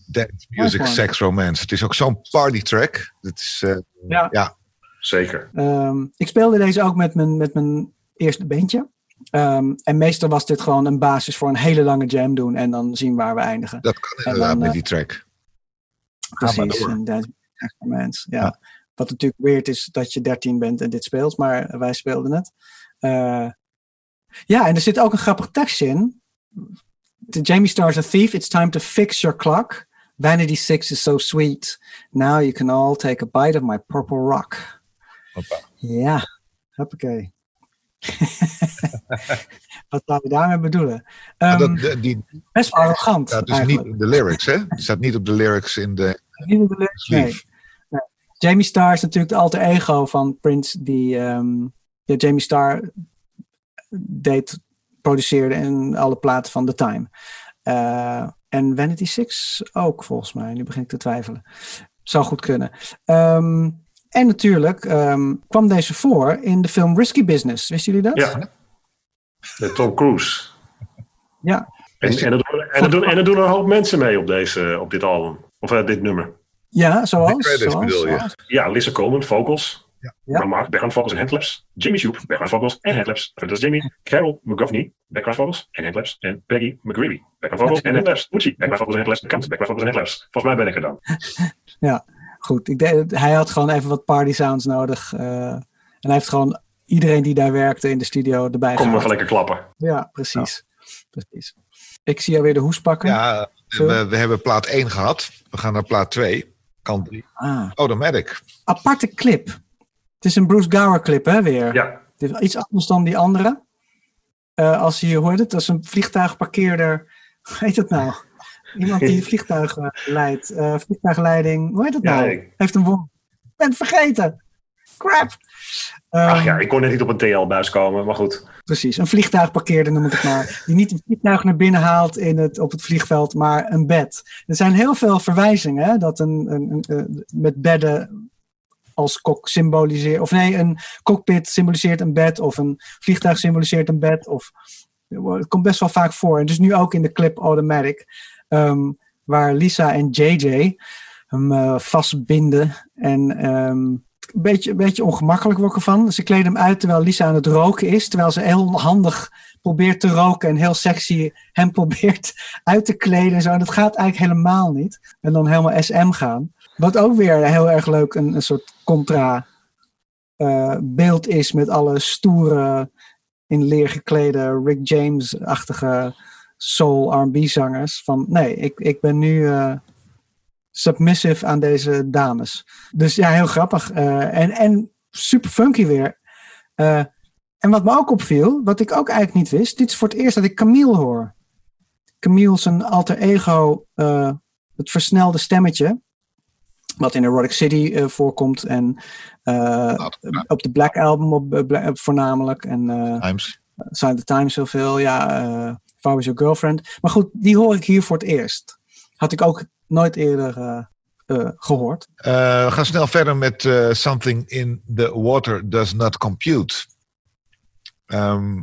Dance, music, sex, romance. Het is ook zo'n party track. Het is, eh, Ja. ja. Zeker. Ehm, ik speelde deze ook met mijn, met mijn eerste bandje. Ehm, en meestal was dit gewoon een basis voor een hele lange jam doen. En dan zien waar we eindigen. Dat kan inderdaad met eh, die track. Precies. En Dance Music Romance, ja. Ja. Wat natuurlijk weird is dat je 13 bent en dit speelt, maar wij speelden het. Eh, ja, en er zit ook een grappig tekstje in. Jamie Star's a thief. It's time to fix your clock. Vanity Six is so sweet. Now you can all take a bite of my purple rock. Hoppa. Ja, hoppakee. Wat zou je daarmee bedoelen? Ehm, dat, de- die best wel arrogant. staat dus eigenlijk. niet in de lyrics, hè? Het staat niet op de lyrics in de Niet de lyrics, nee. Jamie Starr is natuurlijk de alter ego van Prince, die ehm, ja, Jamie Starr deed, produceerde in alle platen van The Time. Eh, en Vanity Six ook, volgens mij. Nu begin ik te twijfelen. Zou goed kunnen. Ehm, en natuurlijk ehm, kwam deze voor in de film Risky Business. Wisten jullie dat? Ja. De Tom Cruise. Ja. En, en, er, doen- en, er doen, en er doen een hoop mensen mee op, deze, op dit album. Of eh, dit nummer. Ja, zoals? De credits zoals, bedoel je? zoals. Ja, Lissa Coleman, vocals. Ja. Ja. Mark, background vocals en handclaps. Jimmy Shoop, background vocals en handclaps. Dat is Jimmy. Carol McGovney, background vocals en handclaps. En Peggy McGreevy, background vocals en handclaps. Gucci, background vocals en handclaps. Kant, background vocals en handclaps. Volgens mij ben ik er dan. Goed, ik denk, hij had gewoon even wat party sounds nodig. eh, en hij heeft gewoon iedereen die daar werkte in de studio erbij Kom maar lekker klappen. Ja, precies. precies. Ik zie jou weer de hoes pakken. Ja, we, we hebben plaat 1 gehad. We gaan naar plaat 2. Kant 3. Ah, Automatic. aparte clip. Het is een Bruce Gower clip, hè, weer. Ja, Het is iets anders dan die andere. Eh, als je hoort het, is een vliegtuigparkeerder. Hoe heet het nou? Iemand die vliegtuigen leidt. Eh, vliegtuigleiding. Hoe heet het Ja, nou? ik- Heeft een woord. Ik ben het vergeten. Crap. ach ja, ik kon net niet op een TL-buis komen, maar goed. Precies, een vliegtuigparkeerder noem ik het maar. Die niet een vliegtuig naar binnen haalt in het, op het vliegveld, maar een bed. Er zijn heel veel verwijzingen hè, dat een, een, een, eh, met bedden als kok symboliseert. Of nee, een cockpit symboliseert een bed. Of een vliegtuig symboliseert een bed. Of, het komt best wel vaak voor. En dus nu ook in de clip Automatic. ehm, waar Lisa en JJ hem eh, vastbinden. En ehm, een beetje, beetje ongemakkelijk word ik ervan. Ze kleden hem uit terwijl Lisa aan het roken is. Terwijl ze heel handig probeert te roken. En heel sexy hem probeert uit te kleden. En zo. En dat gaat eigenlijk helemaal niet. En dan helemaal SM gaan. Wat ook weer heel erg leuk een, een soort contra eh, beeld is. Met alle stoere, in leer geklede Rick James-achtige soul R&B zangers. Van nee, ik, ik ben nu... eh, submissive aan deze dames. Dus ja, heel grappig. Eh, en, en super funky weer. En wat me ook opviel, wat ik ook eigenlijk niet wist, dit is voor het eerst dat ik Camille hoor. Camille zijn alter ego, het versnelde stemmetje, wat in Erotic City eh, voorkomt en eh, op de Black Album op, eh, voornamelijk en Times. Sign the Times zoveel, ja, eh If I Was Your Girlfriend. Maar goed, die hoor ik hier voor het eerst. Had ik ook nooit eerder eh, eh, gehoord. Eh, we gaan snel verder met Something in the Water Does Not Compute. Ehm,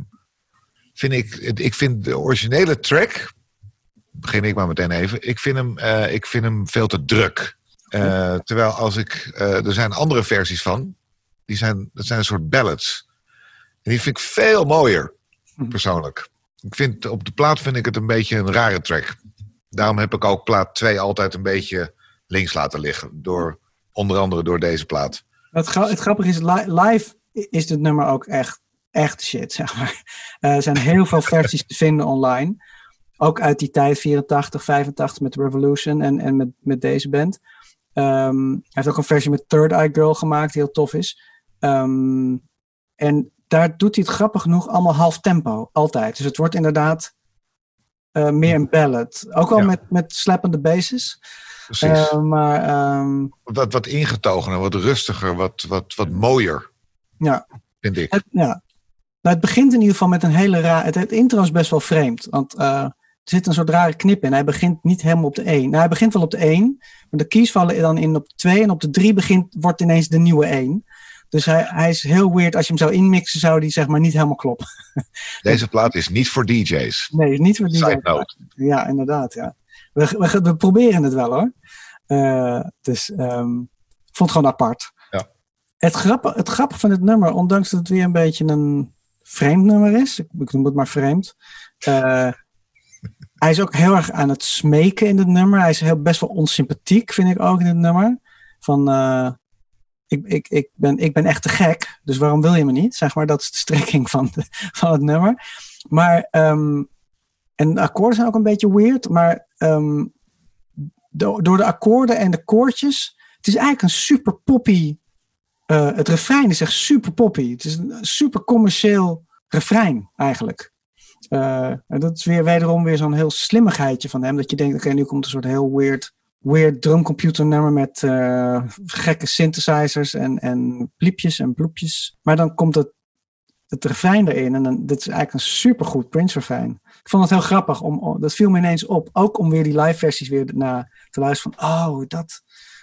vind ik, ik vind de originele track, begin ik maar meteen even, ik vind hem, ik vind hem veel te druk. Eh, terwijl als ik, eh, er zijn andere versies van, die zijn, dat zijn een soort ballads. En die vind ik veel mooier, Mhm. persoonlijk. Ik vind, op de plaat vind ik het een beetje een rare track. Daarom heb ik ook plaat 2 altijd een beetje links laten liggen. Door, onder andere door deze plaat. Het, gra- het grappige is, li- live is dit nummer ook echt, echt shit, zeg maar. Eh, er zijn heel veel versies te vinden online. Ook uit die tijd, 84, 85 met Revolution en, en met, met deze band. Ehm, hij heeft ook een versie met Third Eye Girl gemaakt, die heel tof is. Ehm, en daar doet hij het grappig genoeg allemaal half tempo, altijd. Dus het wordt inderdaad eh, meer een ballad. Ook al Ja. met, met slappende basses. Precies. Eh, maar ehm, wat, wat ingetogener, wat rustiger, wat, wat, wat mooier. Ja. Vind ik. Het, ja. Nou, het begint in ieder geval met een hele raar. Het, het intro is best wel vreemd. Want eh, zit een soort rare knip in. Hij begint niet helemaal op de 1. Nou, hij begint wel op de 1. Maar de keys vallen dan in op de 2. En op de 3 begint, wordt ineens de nieuwe 1. Dus hij, hij is heel weird. Als je hem zou inmixen, zou die zeg maar niet helemaal kloppen. Deze plaat is niet voor DJ's. Nee, niet voor note. Ja, inderdaad. Ja. We, we, we proberen het wel hoor. Eh, dus ehm, ik vond het gewoon apart. Ja. Het, grappige, het grappige van het nummer, ondanks dat het weer een beetje een vreemd nummer is, ik, ik noem het maar vreemd. eh, hij is ook heel erg aan het smeken in het nummer. Hij is heel, best wel onsympathiek, vind ik ook in het nummer. Van, eh, ik, ik, ik, ben, ik ben echt te gek, dus waarom wil je me niet? Zeg maar, dat is de strekking van, van het nummer. Maar ehm, en de akkoorden zijn ook een beetje weird, maar ehm, do- door de akkoorden en de koortjes, het is eigenlijk een super poppy. eh, het refrein is echt super poppy. Het is een super commercieel refrein eigenlijk. Eh, en dat is weer wederom weer zo'n heel slimmigheidje van hem. Dat je denkt, oké, nu komt een soort heel weird, weird drumcomputer nummer met eh, gekke synthesizers en, en bliepjes en bloepjes. Maar dan komt het, het refrein erin en dan, dit is eigenlijk een supergoed Prince refrein. Ik vond het heel grappig. Om, dat viel me ineens op. Ook om weer die live versies weer naar te luisteren. Van, oh, dat.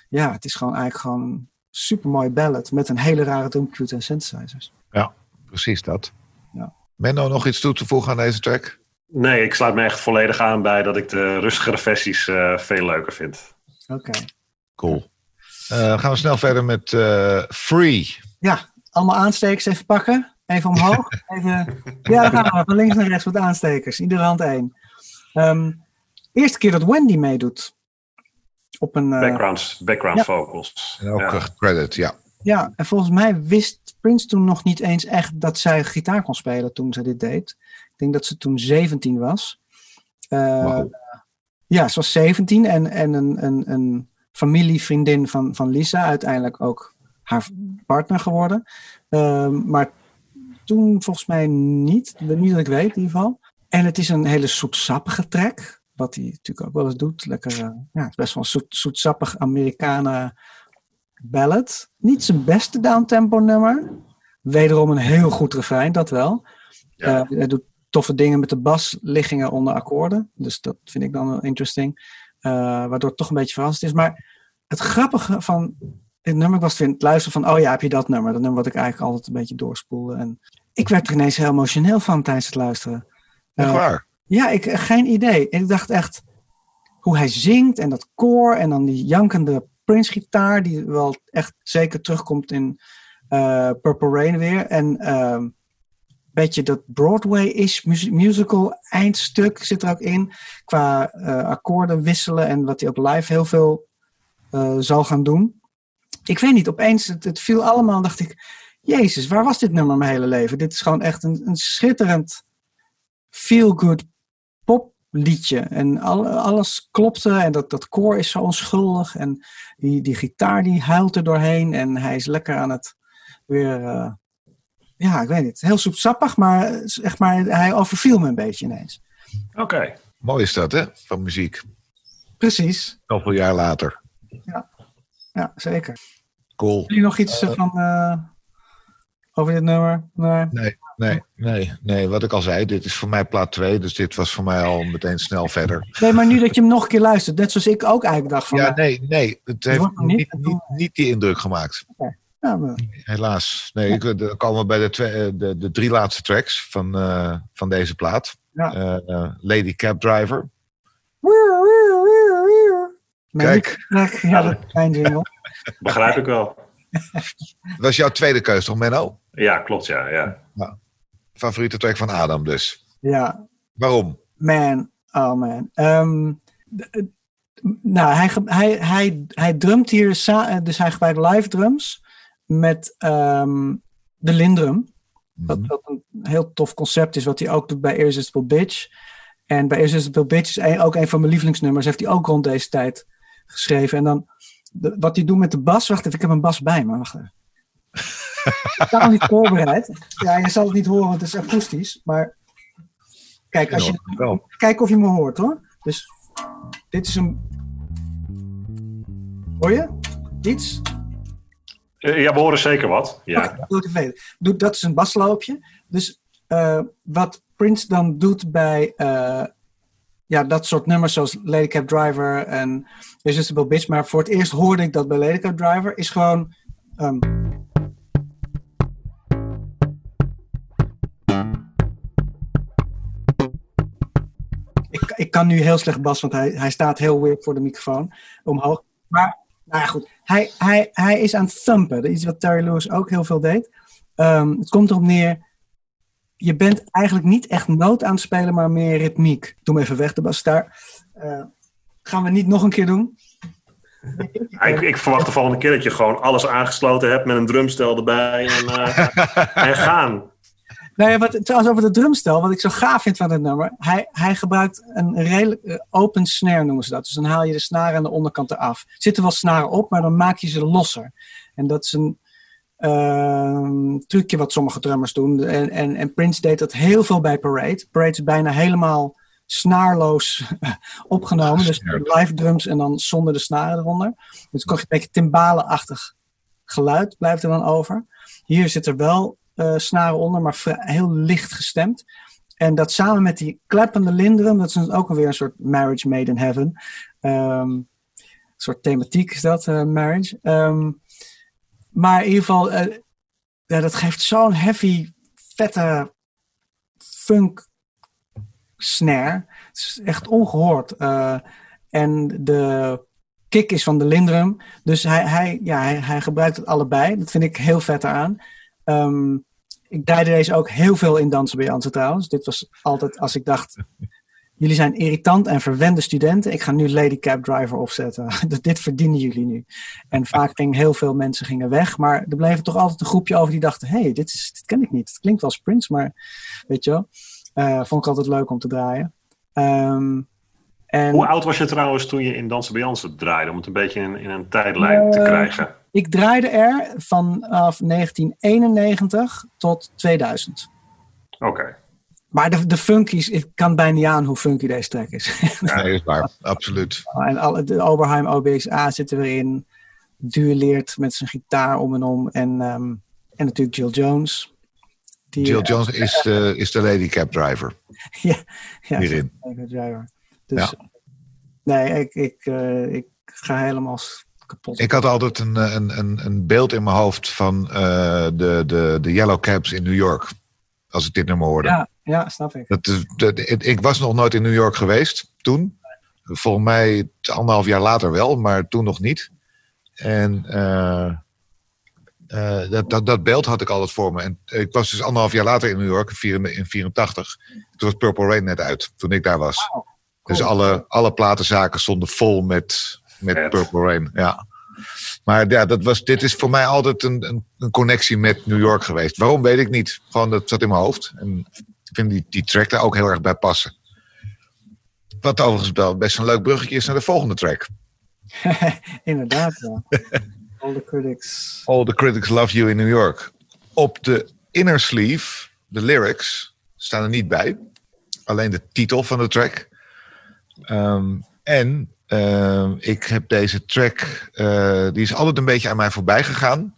Ja, het is gewoon eigenlijk gewoon een super mooi ballad. Met een hele rare drumcomputer en synthesizers. Precies dat. Menno, nog iets toe te voegen aan deze track? Nee, ik sluit me echt volledig aan bij dat ik de rustigere versies eh, veel leuker vind. Oké. Cool. Eh, gaan we snel verder met eh, Free. Ja, allemaal aanstekers even pakken. Even omhoog. Even, ja, dan gaan we van links naar rechts met aanstekers. Iedere hand één. Ehm, eerste keer dat Wendy meedoet. Op een, Background, background ja. vocals. En ook Ja. gecredit, ja. Ja, en volgens mij wist Prince toen nog niet eens echt dat zij gitaar kon spelen toen ze dit deed. Ik denk dat ze toen 17 was. Eh, ja, ze was 17 en, en een, een, een familievriendin van, van Lisa, uiteindelijk ook haar partner geworden. Ehm, maar toen volgens mij niet, niet dat ik weet in ieder geval. En het is een hele zoetsappige track, wat hij natuurlijk ook wel eens doet. Lekker, eh, ja, het is best wel een zoet, zoetsappig Americana ballad. Niet zijn beste downtempo nummer. Wederom een heel goed refrein, dat wel. Ja. Eh, hij doet toffe dingen met de basliggingen onder akkoorden. Dus dat vind ik dan wel interesting. Eh, waardoor het toch een beetje verrassend is. Maar het grappige van het nummer, ik was aan het luisteren van, oh ja, heb je dat nummer? Dat nummer wat ik eigenlijk altijd een beetje doorspoelde. En ik werd er ineens heel emotioneel van tijdens het luisteren. Echt Eh, waar. ja, ik, geen idee. Ik dacht echt, hoe hij zingt en dat koor en dan die jankende Prince-gitaar, die wel echt zeker terugkomt in eh, Purple Rain weer. En ehm beetje dat Broadway-ish mus- musical eindstuk zit er ook in. Qua eh, akkoorden wisselen en wat hij op live heel veel eh, zal gaan doen. Ik weet niet, opeens, het, het viel allemaal, dacht ik, Jezus, waar was dit nummer mijn hele leven? Dit is gewoon echt een, een schitterend feel-good popliedje. En al, alles klopte en dat, dat koor is zo onschuldig. En die, die gitaar die huilt er doorheen. En hij is lekker aan het weer... eh, ja, ik weet niet. Heel soepsappig, maar, zeg maar hij overviel me een beetje ineens. Oké. Mooi is dat, hè? Van muziek. Precies. Zoveel jaar later. Ja, zeker. Cool. Heb je nog iets eh, van, eh, over dit nummer? Nee. Nee, nee, nee, nee. Wat ik al zei, dit is voor mij plaat 2. Dus dit was voor mij al meteen snel verder. nee, maar nu dat je hem nog een keer luistert, net zoals ik ook eigenlijk dacht van... Ja, nou, nee, nee. Het heeft niet niet, niet, die indruk gemaakt. ja, maar- Helaas. Nee, ik, dan komen we bij de, twee, eh, de, de drie laatste tracks van, eh, van deze plaat. Ja. Eh, eh, Lady Cab Driver. Kijk. ja, dat is mijn jingle. Begrijp ik wel. Dat was jouw tweede keus, toch, Menno? Ja, klopt, ja. ja. Favoriete track van Adam dus. Ja, Waarom? man. Oh man. Ehm, eh, nou, hij, hij, hij, hij drumt hier, eh, dus hij gebruikt live drums met ehm, de Lindrum. Wat, Mhm. wat een heel tof concept is, wat hij ook doet bij Irresistible Bitch. En bij Irresistible Bitch is ook een van mijn lievelingsnummers. Heeft hij ook rond deze tijd geschreven. En dan, de- wat hij doet met de bas. Wacht even, ik heb een bas bij me. Wacht even. ik ben nog niet voorbereid. Ja, je zal het niet horen, want het is akoestisch. Maar kijk, als je, Wel. kijk of je me hoort hoor. Dus dit is een... Hoor je? Iets? Eh, Ja, we horen zeker wat. Ja. Doe, dat is een basloopje. Dus eh, wat Prince dan doet bij eh, ja, dat soort nummers zoals Lady Cab Driver en Irresistible Bitch. Maar voor het eerst hoorde ik dat bij Lady Cab Driver. Is gewoon... ehm, kan nu heel slecht bas, want hij, hij staat heel weird voor de microfoon omhoog. Maar nou ja, goed. Hij, hij, hij is aan het thumpen. Dat is iets wat Terry Lewis ook heel veel deed. Ehm, het komt erop neer. Je bent eigenlijk niet echt noot aan het spelen, maar meer ritmiek. Doe hem even weg, de bas daar. Eh, gaan we niet nog een keer doen? Ik, ik verwacht de volgende keer dat je gewoon alles aangesloten hebt met een drumstel erbij en, eh, en gaan. Nou ja, wat, trouwens over de drumstel, wat ik zo gaaf vind van het nummer. Hij, hij gebruikt een redelijk eh, open snare noemen ze dat. Dus dan haal je de snaren aan de onderkant eraf. Er zitten wel snaren op, maar dan maak je ze losser. En dat is een ehm, trucje wat sommige drummers doen. En, en, en Prince deed dat heel veel bij Parade. Parade is bijna helemaal snaarloos opgenomen. Dus live drums en dan zonder de snaren eronder. Dus kocht je een beetje timbalenachtig geluid, blijft er dan over. Hier zit er wel snaren onder, maar heel licht gestemd. En dat samen met die kleppende lindrum, dat is ook alweer een soort marriage made in heaven. Een soort thematiek is dat, eh, marriage. Ehm, maar in ieder geval, eh, ja, dat geeft zo'n heavy, vette funk snare. Het is echt ongehoord. Eh, en de kick is van de lindrum. Dus hij, hij, ja, hij, hij gebruikt het allebei. Dat vind ik heel vet eraan. Ehm, ik draaide deze ook heel veel in dansen bij Jansen trouwens. Dit was altijd als ik dacht... Jullie zijn irritant en verwende studenten. Ik ga nu Lady Cab Driver opzetten. Dit verdienen jullie nu. En vaak gingen heel veel mensen gingen weg. Maar er bleef toch altijd een groepje over die dachten... Hé, hey, dit, is- dit ken ik niet. Het klinkt wel als Prince, maar weet je wel. Eh, vond ik altijd leuk om te draaien. Ehm, en Hoe oud was je trouwens toen je in Dansen bij Jansen draaide? Om het een beetje in, in een tijdlijn te Eh, krijgen. Ik draaide er vanaf 1991 tot 2000. Oké. Maar de, de funkies, ik kan bijna niet aan hoe funky deze track is. Nee, is waar. Absoluut. en alle, de Oberheim OBXA zit er weer in. Duelleert met zijn gitaar om en om. En, ehm, en natuurlijk Jill Jones. Die, Jill eh, Jones is de, is de Lady Cab Driver ja, ja, hierin. Driver. Dus nee, ik, ik, eh, ik ga helemaal kapot. Ik had altijd een, eh, een, een, een beeld in mijn hoofd van eh, de, de, de Yellow Cabs in New York. Als ik dit nummer hoorde. ja, ja, snap ik. Dat dat, ik was nog nooit in New York geweest toen. Volgens mij anderhalf jaar later wel, maar toen nog niet. En eh, dat, dat, dat beeld had ik altijd voor me. En ik was dus anderhalf jaar later in New York, in 84. in 84. Toen was Purple Rain net uit, toen ik daar was. Dus alle, alle platenzaken stonden vol met, met. Purple Rain. Ja. Maar ja, dat was, dit is voor mij altijd een, een, een connectie met New York geweest. Waarom weet ik niet. Gewoon dat zat in mijn hoofd. En ik vind die, die track daar ook heel erg bij passen. Wat overigens wel best een leuk bruggetje is naar de volgende track. Inderdaad, ja. All the critics. All the Critics Love You in New York. Op de inner sleeve, de lyrics, staan er niet bij. Alleen de titel van de track. Ehm, en ehm, ik heb deze track, eh, die is altijd een beetje aan mij voorbij gegaan.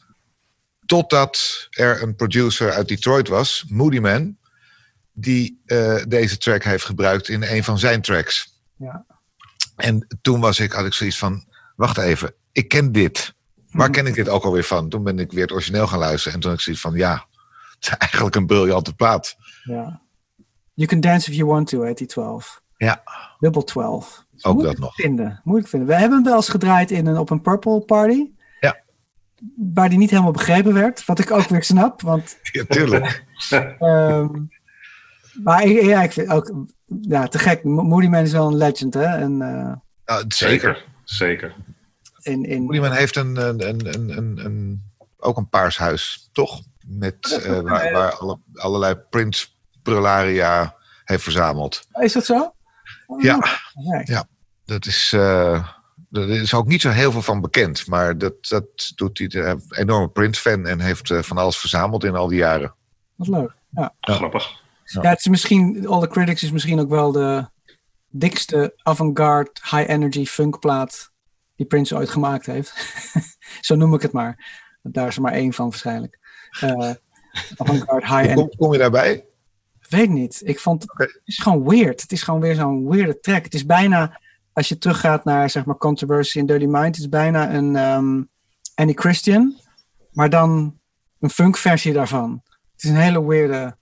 Totdat er een producer uit Detroit was, Moody Man, die eh, deze track heeft gebruikt in een van zijn tracks. Ja. En toen was ik, had ik zoiets van, wacht even, ik ken dit. Waar ken ik dit ook alweer van? Toen ben ik weer het origineel gaan luisteren. En toen had ik zoiets van, ja, het is eigenlijk een briljante plaat. Ja. You can dance if you want to, heet die 12. Ja. Dubbel 12. Ook moeilijk dat nog. Vinden, moeilijk vinden. We hebben hem wel eens gedraaid in een, op een Purple Party. Ja. Waar die niet helemaal begrepen werd. Wat ik ook weer snap. Want, Ja, tuurlijk. ehm, maar ik, ja, ik vind ook ja, te gek. Mo- Moody Man is wel een legend, hè? En, eh, Nou, zeker. Zeker. In, in, heeft een, een, een, een, een, een- ook een paars huis, toch? Met, eh, waar, waar alle, allerlei Prince prularia heeft verzameld. Is dat zo? Oh, Ja. Oké. Dat is, eh er is ook niet zo heel veel van bekend. Maar dat, dat doet hij. Hij is een enorme Prince-fan en heeft eh, van alles verzameld in al die jaren. Wat leuk. Ja. Grappig. Ja. Ja, het is misschien, All the Critics is misschien ook wel de dikste avant-garde high-energy funkplaat die Prince ooit gemaakt heeft. Zo noem ik het maar. Daar is er maar één van waarschijnlijk. Eh avant-garde Hoe high-energy. kom, kom je daarbij? Weet niet. Ik vond het is gewoon weird. Het is gewoon weer zo'n weirde track. Het is bijna, als je teruggaat naar zeg maar Controversy in Dirty Mind, het is bijna een ehm Annie Christian, maar dan een funkversie daarvan. Het is een hele weirde.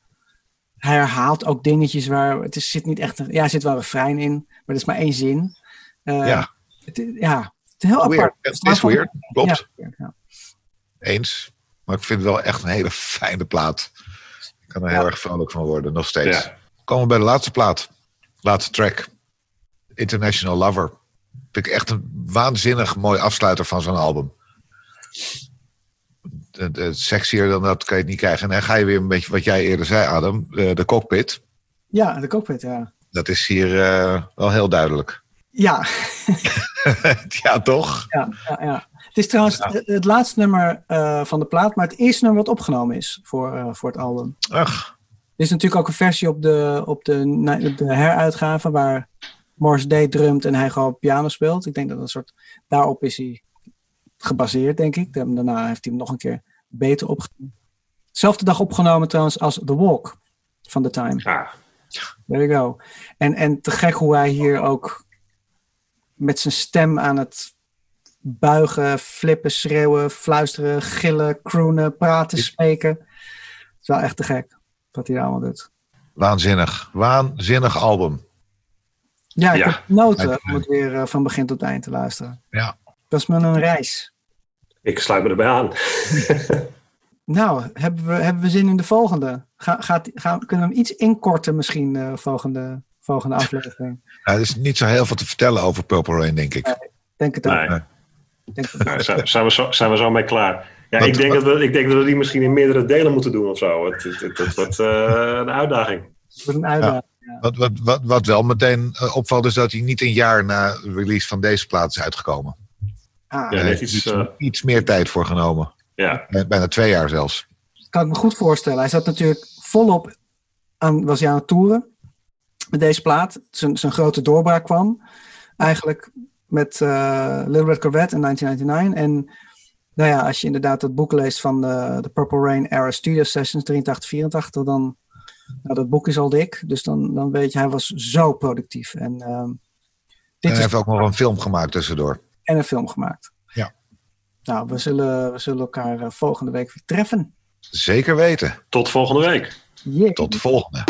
Hij herhaalt ook dingetjes waar het is, zit niet echt. een- Ja, er zit wel een refrein in, maar dat is maar één zin. Eh, Ja. Het, is- ja, het is heel Weird. apart. Het is weird, klopt. Ja, ja. Eens. Maar ik vind het wel echt een hele fijne plaat. Ik kan er heel erg vrolijk van worden, nog steeds. Ja. Komen we bij de laatste plaat. Laatste track. International Lover. Vind ik echt een waanzinnig mooi afsluiter van zo'n album. De, de, sexier dan dat kan je het niet krijgen. En dan ga je weer een beetje wat jij eerder zei, Adam. eh, de cockpit. ja, de cockpit, ja. Dat is hier eh, wel heel duidelijk. Ja, ja, toch? ja, ja, ja. Het is trouwens het, het laatste nummer eh, van de plaat, maar het eerste nummer wat opgenomen is voor, eh, voor het album. Ach, Er is natuurlijk ook een versie op de, op de, op de heruitgave waar Morris Day drumt en hij gewoon piano speelt. Ik denk dat een soort, daarop is hij gebaseerd, denk ik. Daarna heeft hij hem nog een keer beter opgenomen. Zelfde dag opgenomen trouwens als The Walk van The Time. Ah, There you go. En, en te gek hoe hij hier ook met zijn stem aan het buigen, flippen, schreeuwen, fluisteren, gillen, croonen, praten, spreken. Het is wel echt te gek wat hij allemaal doet. waanzinnig. Waanzinnig album. Ja, ik Ja. heb noten om het weer eh, van begin tot eind te luisteren. Ja. Dat is me een reis. ik sluit me erbij aan. Nou, hebben we, hebben we zin in de volgende? Ga, gaat, gaan, kunnen we hem iets inkorten misschien, de volgende, volgende aflevering? Nou, er is niet zo heel veel te vertellen over Purple Rain, denk ik. Denk het ook. Nee. Nou, zijn, we zo, zijn we zo mee klaar? Ja, Wat- ik, denk wat- dat we, ik denk dat we die misschien in meerdere delen moeten doen of zo. Het, het, het, het wordt eh, een uitdaging. Het wordt een uitdaging. Wat, wat, wat, wat wel meteen eh, opvalt is dat hij niet een jaar na release van deze plaat is uitgekomen. Ah, Ja, heeft iets, iets, eh, iets meer tijd voor genomen. Ja, Bij- Bijna twee jaar zelfs. kan ik me goed voorstellen. Hij zat natuurlijk volop aan, was hij aan het toeren met deze plaat. Zijn, zijn grote doorbraak kwam eigenlijk met eh, Little Red Corvette in 1999. En nou ja, als je inderdaad het boek leest van de, de Purple Rain Era Studio Sessions 83, 84, dan nou, dat boek is al dik. Dus dan, dan weet je, hij was zo productief. En ehm, En dit hij is heeft ook nog een film gemaakt tussendoor. en een film gemaakt. Ja. Nou, we zullen, we zullen elkaar eh, volgende week weer treffen. Zeker weten. tot volgende week. Yeah. Tot de volgende.